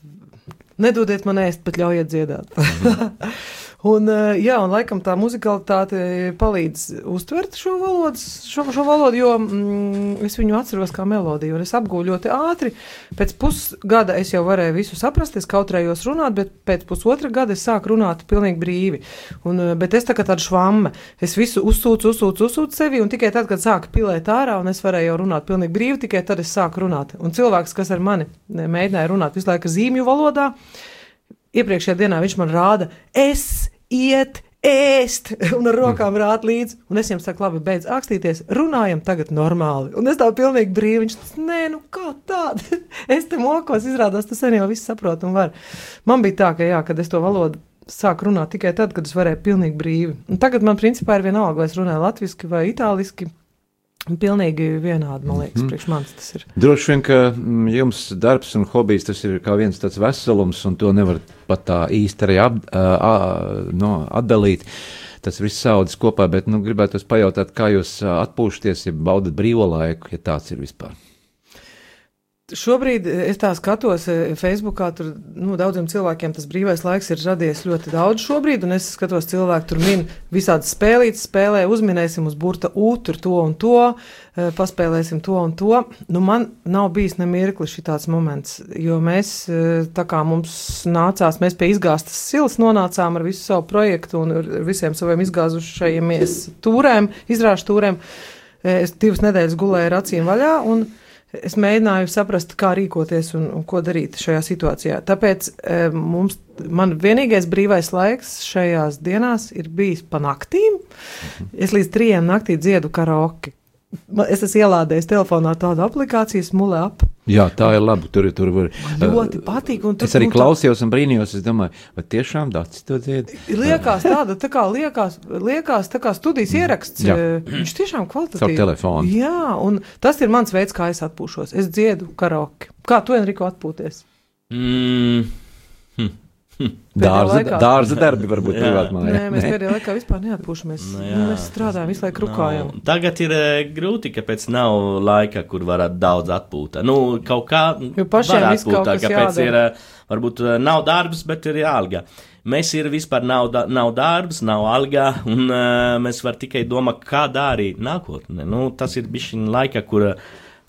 Nedodiet man ēst, bet ļaujiet dziedāt. [laughs] un, eh, jā, un laikam tā muzikalitāte palīdz uztvert šo valodu, šo, šo valodu jo mm, es viņu atceros kā melodiju, un es apgūju ļoti ātri. Pēc pusgada es jau varēju visu saprast, es kautrējos runāt, bet pēc pusotra gada es sāku runāt pilnīgi brīvi. Un, eh, bet es tā kā tāda švamme, es visu uzsūcu, uzsūcu, uzsūcu sevi, un tikai tad, kad sāku pilēt ārā, un es varēju jau runāt pilnīgi brīvi, tikai tad es sāku runāt. Un cilvēks, kas ar mani mēģināja runāt visu laiku zīmju valodā, iepriekšējā dienā viņš man rāda, es iet. Ēst, [laughs] un ar rokām rāt līdzi. Un es viņam saku, labi, beidz akstīties, runājam tagad normāli. Un es tā pilnīgi brīvi, viņš teica, nē, nu kā tāda. [laughs] es te mokos, izrādās, tas sen jau viss saprot un var. Man bija tā, ka jā, kad es to valodu sāku runāt tikai tad, kad es varēju pilnīgi brīvi. Un tagad man principā ir vienalga, vai es runāju latviski vai itāliski. Pilnīgi vienādi, man liekas, mm. priekš manis tas ir.
Droši vien, ka mm, jums darbs un hobijs tas ir kā viens tāds veselums, un to nevar pat tā īsti arī ap, ā, ā, no, atdalīt. Tas viss saudzes kopā, bet nu, gribētu pajautāt, kā jūs atpūšaties, ja baudat brīvo laiku, ja tāds ir vispār.
Šobrīd eh, es tā skatos, eh, Facebookā tur nu, daudziem cilvēkiem tas brīvais laiks ir radies ļoti daudz šobrīd, un es skatos, cilvēki tur min visādas spēlītas, spēlē, uzminēsim uz burta U, tur to un to, eh, paspēlēsim to un to. Nu, man nav bijis nemirkli šitāds moments, jo mēs, tā kā mums nācās, mēs pie izgāstas silas nonācām ar visu savu projektu un ar visiem saviem izgāzušajamies tūrēm, izrāžu tūrēm. Es divas nedēļas gulēju ar acīm vaļā, un es mēģināju saprast, kā rīkoties un, un ko darīt šajā situācijā. Tāpēc e, mums, man vienīgais brīvais laiks šajās dienās ir bijis pa naktīm. Es līdz trijiem naktī dziedu karaoke. Man- Es esmu ielādējis telefonā tādu aplikāciju, smulē ap.
Jā, tā ir labi. Tur, tur var.
Ļoti patīk. un tur,
Es arī klausījos un brīnījos. Es domāju, vai tiešām Dārcis to dzied?
Liekas, tāda tā kā liekas, liekas tā kā studijas ieraksts.
Jā.
Viņš tiešām kvalitatīvi.
Caur telefonu.
Jā, un tas ir mans veids, kā es atpūšos. Es dziedu karaoke. Kā tu, Enrico, atpūties?
Mm,
Dārza,
laikā.
dārza darbi varbūt
Jā.
privātmā.
Nē, mēs pēdējā laikā vispār neatpūšamies.
Nu,
Nu,
jā.
mēs strādājam, visu laiku rukājam.
Nav. Tagad ir eh, grūti, kāpēc nav laika, kur varētu daudz atpūt. Nu, kaut kā
Jo pašiem kas
kāpēc
jādara.
ir, eh, varbūt eh, nav darbs, bet ir alga. Mēs ir vispār nav, da, nav darbs, nav alga, un uh, mēs var tikai domāt, kā darīt nākotnē. Nu, tas ir bijis laika, kur eh,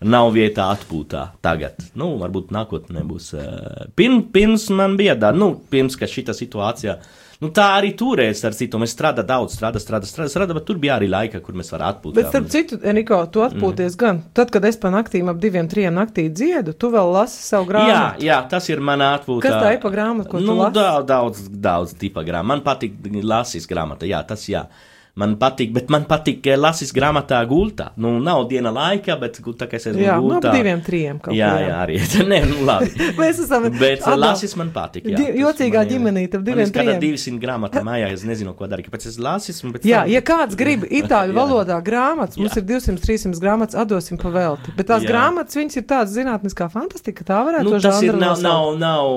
nav vietā atpūtā tagad. Nu, varbūt nākotnē būs. Uh, pirms, pirms man bija tā, nu, pirms, šita situācija. Nu, tā arī turēs ar citu. Mēs strādājam daudz, strādājam, strādājam, strādājam, strādā, bet tur bija arī laika, kur mēs varam atpūsties.
Bet, starp citu, Enrico, tu atpūties mm. gan. Tad, kad es pa naktīm ap diviem, trim naktī dziedu, tu vēl lasi savu
Jā,
grāmatu.
jā, tas ir manā atpūtā.
Kas tā ir pa grāmatu, ko tu
nu,
lasi?
daudz, daudz, daudz tipa grāmatu. Man patīk lasīt grāmatu, jā, tas jā. Man patīk, bet man patīk lasīt grāmatā gultā. Nu, nav diena laika, bet tā kā es esmu
Jā, nu,
gultā.
ap diviem, trim. kaut
Jā,
kur,
jā, arī. [laughs] Nē, nu labi. [laughs]
Mēs esam
Bet
atdal-
lasīt man patīk. Jā,
jocīgā
man ir-
ģimenīte ap
man
diviem,
ir kāda
trijiem.
200 grāmatā mājā, es nezinu, ko darīt. Kāpēc es lasīju?
Jā, ja kāds grib [laughs] itāļu
Jā.
valodā grāmatas, mums
Jā.
ir 200-300 grāmatas, atdosim pa velti. Bet tās
Jā.
grāmatas, viņas ir tādas zinātniskā fantastika, tā varētu
Nu, tas ir nav, nav, nav,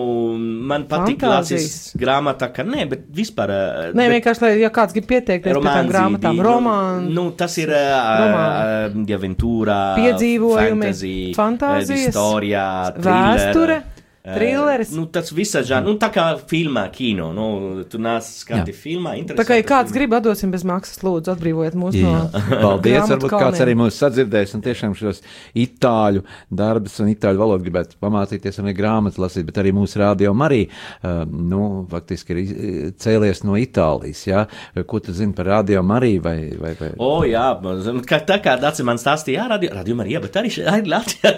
man patīk lasīt grāmatā, ka nē, bet vispār. eh,
Nē,
bet-
vienkārši, lai ja kāds grib pieteikties pie tām grāmatām, romānu,
Nu, tas ir
romāni.
uh, aventūra,
Piedzīvojumi,
fantasy,
fantāzijas,
istorija,
vēsture,
Eh,
trilleris.
Nu, tas viss žanrs, nu, tā kā filmā, kino. Nu, tu nāc skati filmā,
Tā kā ja kāds grib, atdosim bez maksas, lūdzu, atbrīvojiet mūs
Jā,
no. [laughs]
paldies. Varbūt kāds
kalniem.
arī mūs sadzirdēs un tiešām šos itāļu darbus un itāļu valodu gribētu pamācīties un arī grāmatas lasīt, bet arī mūsu rādio arī, uh, nu, faktiski ir cēlies no Itālijas, jā. Ko tu zini par rādio arī vai, vai, vai?
O, jā, man- kā, tā kā Dārcis man stāstīja, jā, radio, radio arī, jā, bet arī šeit arī [laughs] Latvijā.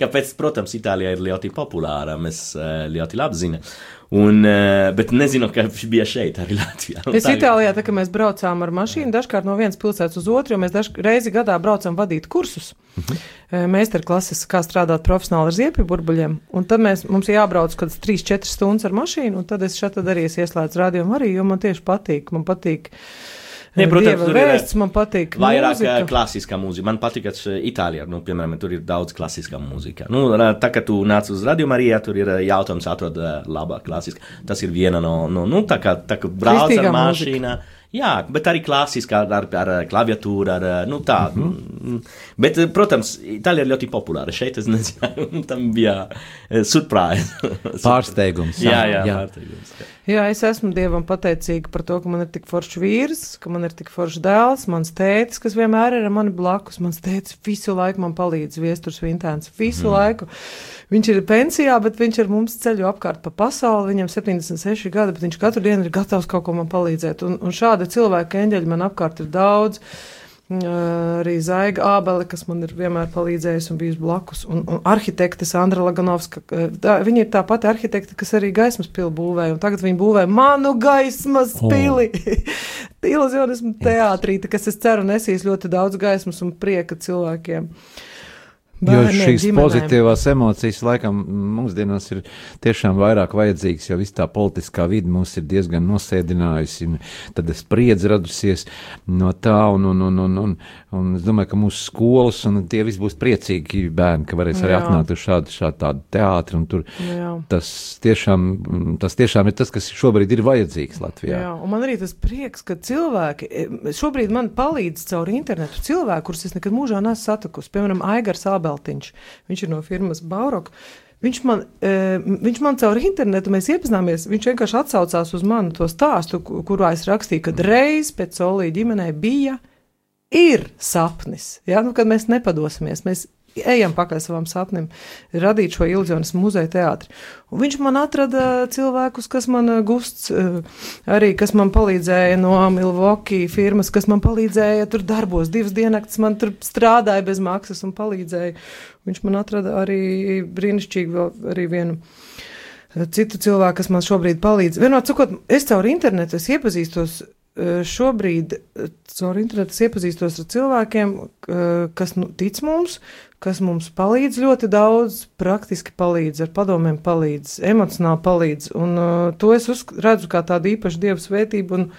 Kāpēc, protams, Itālijā ir ļoti populāra, mēs eh, ļoti labi zinām. Un, bet nezinu, ka viņš bija šeit arī Latvijā.
Es
tagad-
Itālijā, tā kā mēs braucām ar mašīnu, dažkārt no vienas pilsētas uz otru, jo mēs dažkārt reizi gadā braucam vadīt kursus. Meistarklases, kā strādāt profesionāli ar ziepju burbuļiem. Un tad mēs, mums jābrauc kaut kāds 3-4 stundas ar mašīnu, un tad es šeit arī es ieslēdzu radio arī, jo man tieši patīk. Man patīk.
Ne,
eh,
protams, tur ir,
vēsts, man patīk.
Vairāk
mūzika.
mūzika. klasiskā mūzika. Man patīk, ka š- Itālijā, nu, piemēram, tur ir daudz klasiskā mūzika. Nu, tā kā tu nāc uz radio Marijā, tur ir eh, jautājums atrod eh, labā klasiskā. Tas ir viena no, no nu, tā kā, tā kā ar mašīnā. Jā, bet arī klasiskā ar, ar klaviatūru, ar, nu tā. Mm -hmm. Bet, protams, Itālijā ir ļoti populāra. Šeit es nezinu, [laughs] tam bija eh, surprise. [laughs]
Pārsteigums.
jā, jā,
jā.
jā. pārsteigums. jā.
Jā, es esmu Dievam pateicīga par to, ka man ir tik foršs vīrs, ka man ir tik foršs dēls, mans tētis, kas vienmēr ir ar mani blakus. Mans tētis visu laiku man palīdz, viesturs Vintāns, visu mm. laiku. Viņš ir pensijā, bet viņš ar mums ceļo apkārt pa pasauli. Viņam 76 gadi, bet viņš katru dienu ir gatavs kaut ko man palīdzēt. Un, un šādi cilvēki, eņģeļi man apkārt ir daudz. Uh, Arī Zaiga Ābele, kas man ir vienmēr palīdzējusi un bijusi blakus. Un, un arhitekte Sandra Laganovska. uh, Tā, viņa ir tā pati arhitekte, kas arī gaismas pili būvēja. un Tagad viņa būvē manu gaismas
O.
pili. [laughs] Iluzionismu teātrī, tā kas es ceru nesīs ļoti daudz gaismas un prieka cilvēkiem.
Jo
Bērniem,
šīs
ģimenēm.
pozitīvās emocijas laikam mūsdienās ir tiešām vairāk vajadzīgas, jo viss tā politiskā vide mūs ir diezgan nosēdinājusi, un tad spriedzi radusies no tā, un, un, un, un, un, un es domāju, ka mūsu skolas, un tie visi būs priecīgi bērni, ka varēs arī
Jā.
atnākt uz šādu, šādu tādu teātri, un tur
Jā.
tas tiešām, tas tiešām ir tas, kas šobrīd ir vajadzīgs Latvijā.
Jā, un man arī tas prieks, ka cilvēki e, šobrīd man palīdz caur internetu. Cilvēki, kurus es nekad mūžā neesmu satikusi, piemēram, Aigars Abeltiņš, viņš ir no firmas Baurok. Viņš man, e, viņš man caur internetu iepazināmies. Viņš vienkārši atsaucās uz manu to stāstu, ku- kurā es rakstīju, ka reiz pēc solīja ģimenē bija, ir sapnis. Ja? Nu, kad mēs nepadosimies, mēs ejam pakaļ savam sapnim, radīt šo iluzionismu muzeja teātri. Un viņš man atrada cilvēkus, kas man eh, gusts, eh, arī kas man palīdzēja no Milwaukee firmas, kas man palīdzēja tur darbos, divas diennakts man tur strādāja bez maksas un palīdzēja. Viņš man atrada arī brīnišķīgi vēl arī vienu citu cilvēku, kas man šobrīd palīdz. Vienot sakot, es caur internetu iepazīstos. Eh, Šobrīd eh, caur internetu iepazīstos ar cilvēkiem, eh, kas nu, tic mums, kas mums palīdz ļoti daudz, praktiski palīdz, ar padomiem palīdz, emocionāli palīdz. Un uh, to es redzu kā tādu īpašu dievu svētību. Un,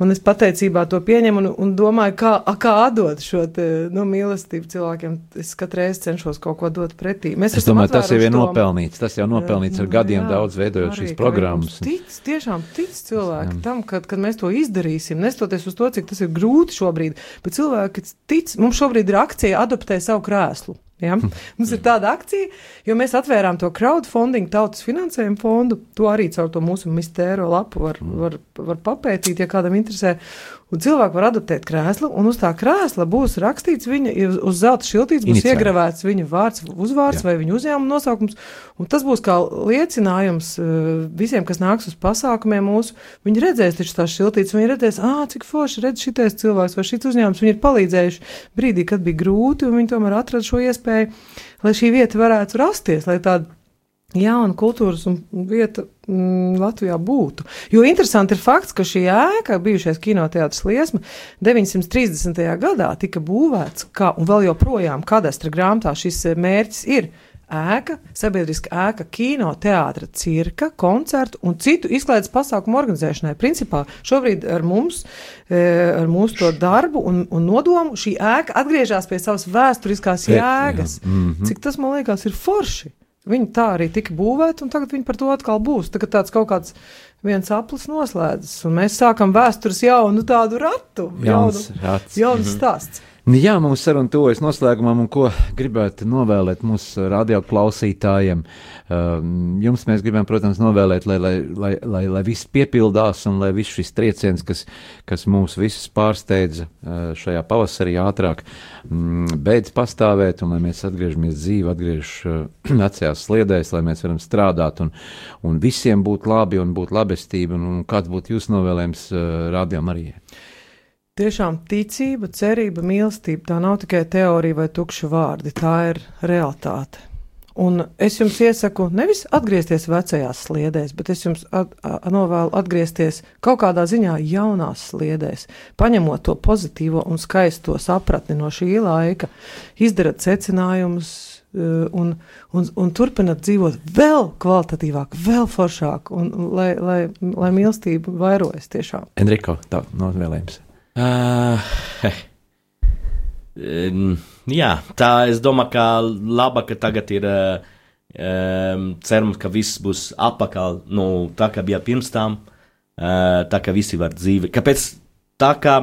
Un es pateicībā to pieņemu un, un domāju, kā, kā atdot šo te, nu, mīlestību cilvēkiem. Es katru reizi cenšos kaut ko dot pretī. Mēs
Es domāju, tas jau ir nopelnīts. Tas jau nopelnīts ar gadiem
jā,
daudz veidojot
arī,
šīs programmas.
Tic, tiešām tic cilvēki tam, kad, kad mēs to izdarīsim, nestoties uz to, cik tas ir grūti šobrīd. Bet cilvēki tic, mums šobrīd ir akcija adoptē savu krēslu. Ja? Mums ir tāda akcija, jo mēs atvērām to crowdfunding, tautas finansējumu fondu. To arī caur to mūsu mistēro lapu var, var, var papētīt, ja kādam interesē. Un cilvēki var adoptēt krēslu, un uz tā krēsla būs rakstīts viņa, uz zelta šiltītes būs
Iniciāli.
iegravēts viņa vārds, uzvārds
Jā.
vai viņa uzņēmuma nosaukums. Un tas būs kā liecinājums uh, visiem, kas nāks uz pasākumiem mūsu. Viņi redzēs taču tās šiltītes, viņi redzēs, ah, cik forši redz šitais cilvēks vai šis uzņēmums. Viņi ir palīdzējuši brīdī, kad bija grūti, un viņi tomēr atrada šo iespēju, lai šī vieta varētu rasties, lai tāda jauna kultūras un vieta mm, Latvijā būtu. Jo interesanti ir fakts, ka šī ēka, bijušais kinoteātris Liesma, 930. gadā tika būvēts, kā, un vēl joprojām kadastra grāmatā šis eh, mērķis ir. Ēka, sabiedriska ēka, kino, teātra, cirka, koncertu un citu izklaides pasākumu organizēšanai. Principā šobrīd ar mums, eh, ar mūsu to darbu un, un nodomu, šī ēka atgriežas pie savas vēsturiskās jēgas.
mhm.
Cik tas man liekas, ir forši. Viņi tā arī tika būvēti, un tagad viņi par to atkal būs. Tagad tāds kaut kāds viens aplis noslēdzas, un mēs sākam vēstures jaunu tādu ratu.
Jauns
jaunu,
rats.
jauns stāsts.
Nu Jā, mūsu saruna tuvojas noslēgumam, un ko gribētu novēlēt mūsu radio klausītājiem. Um, Jums mēs gribam, protams, novēlēt, lai, lai, lai, lai, lai viss piepildās un lai viss šis trieciens, kas, kas mūs visus pārsteidza uh, šajā pavasarī ātrāk, mm, beidz pastāvēt un lai mēs atgriežamies dzīvi, atgriež uh, [clears throat] vecajās sliedēs, lai mēs varam strādāt un, un visiem būtu labi un būtu labestība. Un, un kāds būtu jūsu novēlējums uh, radio Marijai?
Tiešām ticība, cerība, mīlestība tā nav tikai teorija vai tukši vārdi, tā ir realitāte. Un es jums iesaku nevis atgriezties vecajās sliedēs, bet es jums at, a, novēlu atgriezties kaut kādā ziņā jaunās sliedēs, paņemot to pozitīvo un skaisto sapratni no šī laika, izdarat secinājumus eh, un, un, un turpināt dzīvot vēl kvalitatīvāk, vēl foršāk, un, lai, lai, lai mīlestība vairojas tiešām.
Enrico, tā novēlējums.
Uh, um, jā, tā es domāju, ka laba, ka tagad ir um, cerams, ka viss būs apakaļ, nu, tā kā bija pirms tam, uh, tā kā visi var dzīvi. Kāpēc? Tā kā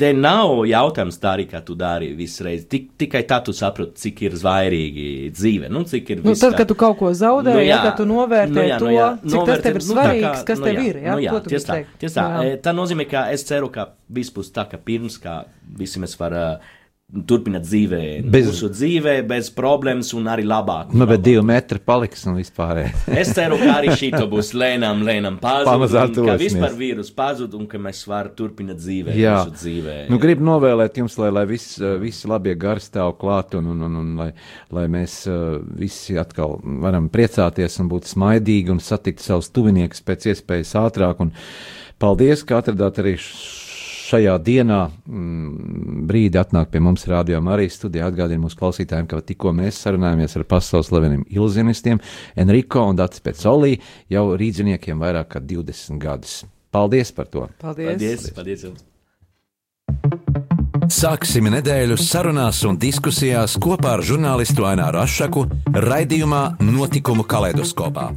te nav jautājums tā arī, kā tu dari visreiz. Tik, tikai tā tu saproti, cik ir zvaigžīgi dzīve. Nu, cik ir
Nu, tad,
kā-
kad tu kaut ko zaudē, nu, ja, tad tu novērtē nu, jā, to, jā, cik tas tev ir svarīgs, kas
nu,
tev
jā,
ir. Jā,
nu, jā, tieši tā, tā.
Jā.
E, tā nozīmē, ka es ceru, ka viss būs tā, ka pirms, kā visi mēs varam turpināt dzīvē, Bez- mūsu dzīvē, bez problēmas un arī labāk.
Nu, bet
labāk.
divi metri paliks un vispār.
Es ceru, ka arī šī būs lēnām, lēnām pazudus.
Pamazām
Ka
tuvosimies.
vispār vīrus pazud un ka mēs varam turpināt dzīvē.
Jā.
mūsu dzīvē.
Nu, gribu novēlēt jums, lai, lai viss, eh, visi labie gari stāv klāt un, un, un, un lai, lai mēs eh, visi atkal varam priecāties un būt smaidīgi un satikt savus tuviniekus pēc iespējas ātrāk. Un paldies, ka atradāt arī š- šajā dienā mm, brīdi atnāk pie mums rādījumā arī studijā atgādina mūsu klausītājiem, ka tikko mēs sarunājamies ar pasaules slaveniem iluzionistiem Enrico un Dats Pecolī jau rīdziniekiem vairāk kā 20 gadus. Paldies par to!
Paldies!
Paldies, paldies jums!
Sāksim nedēļu sarunās un diskusijās kopā ar žurnālistu Aināru Rošu raidījumā Notikumu kaleidoskopā.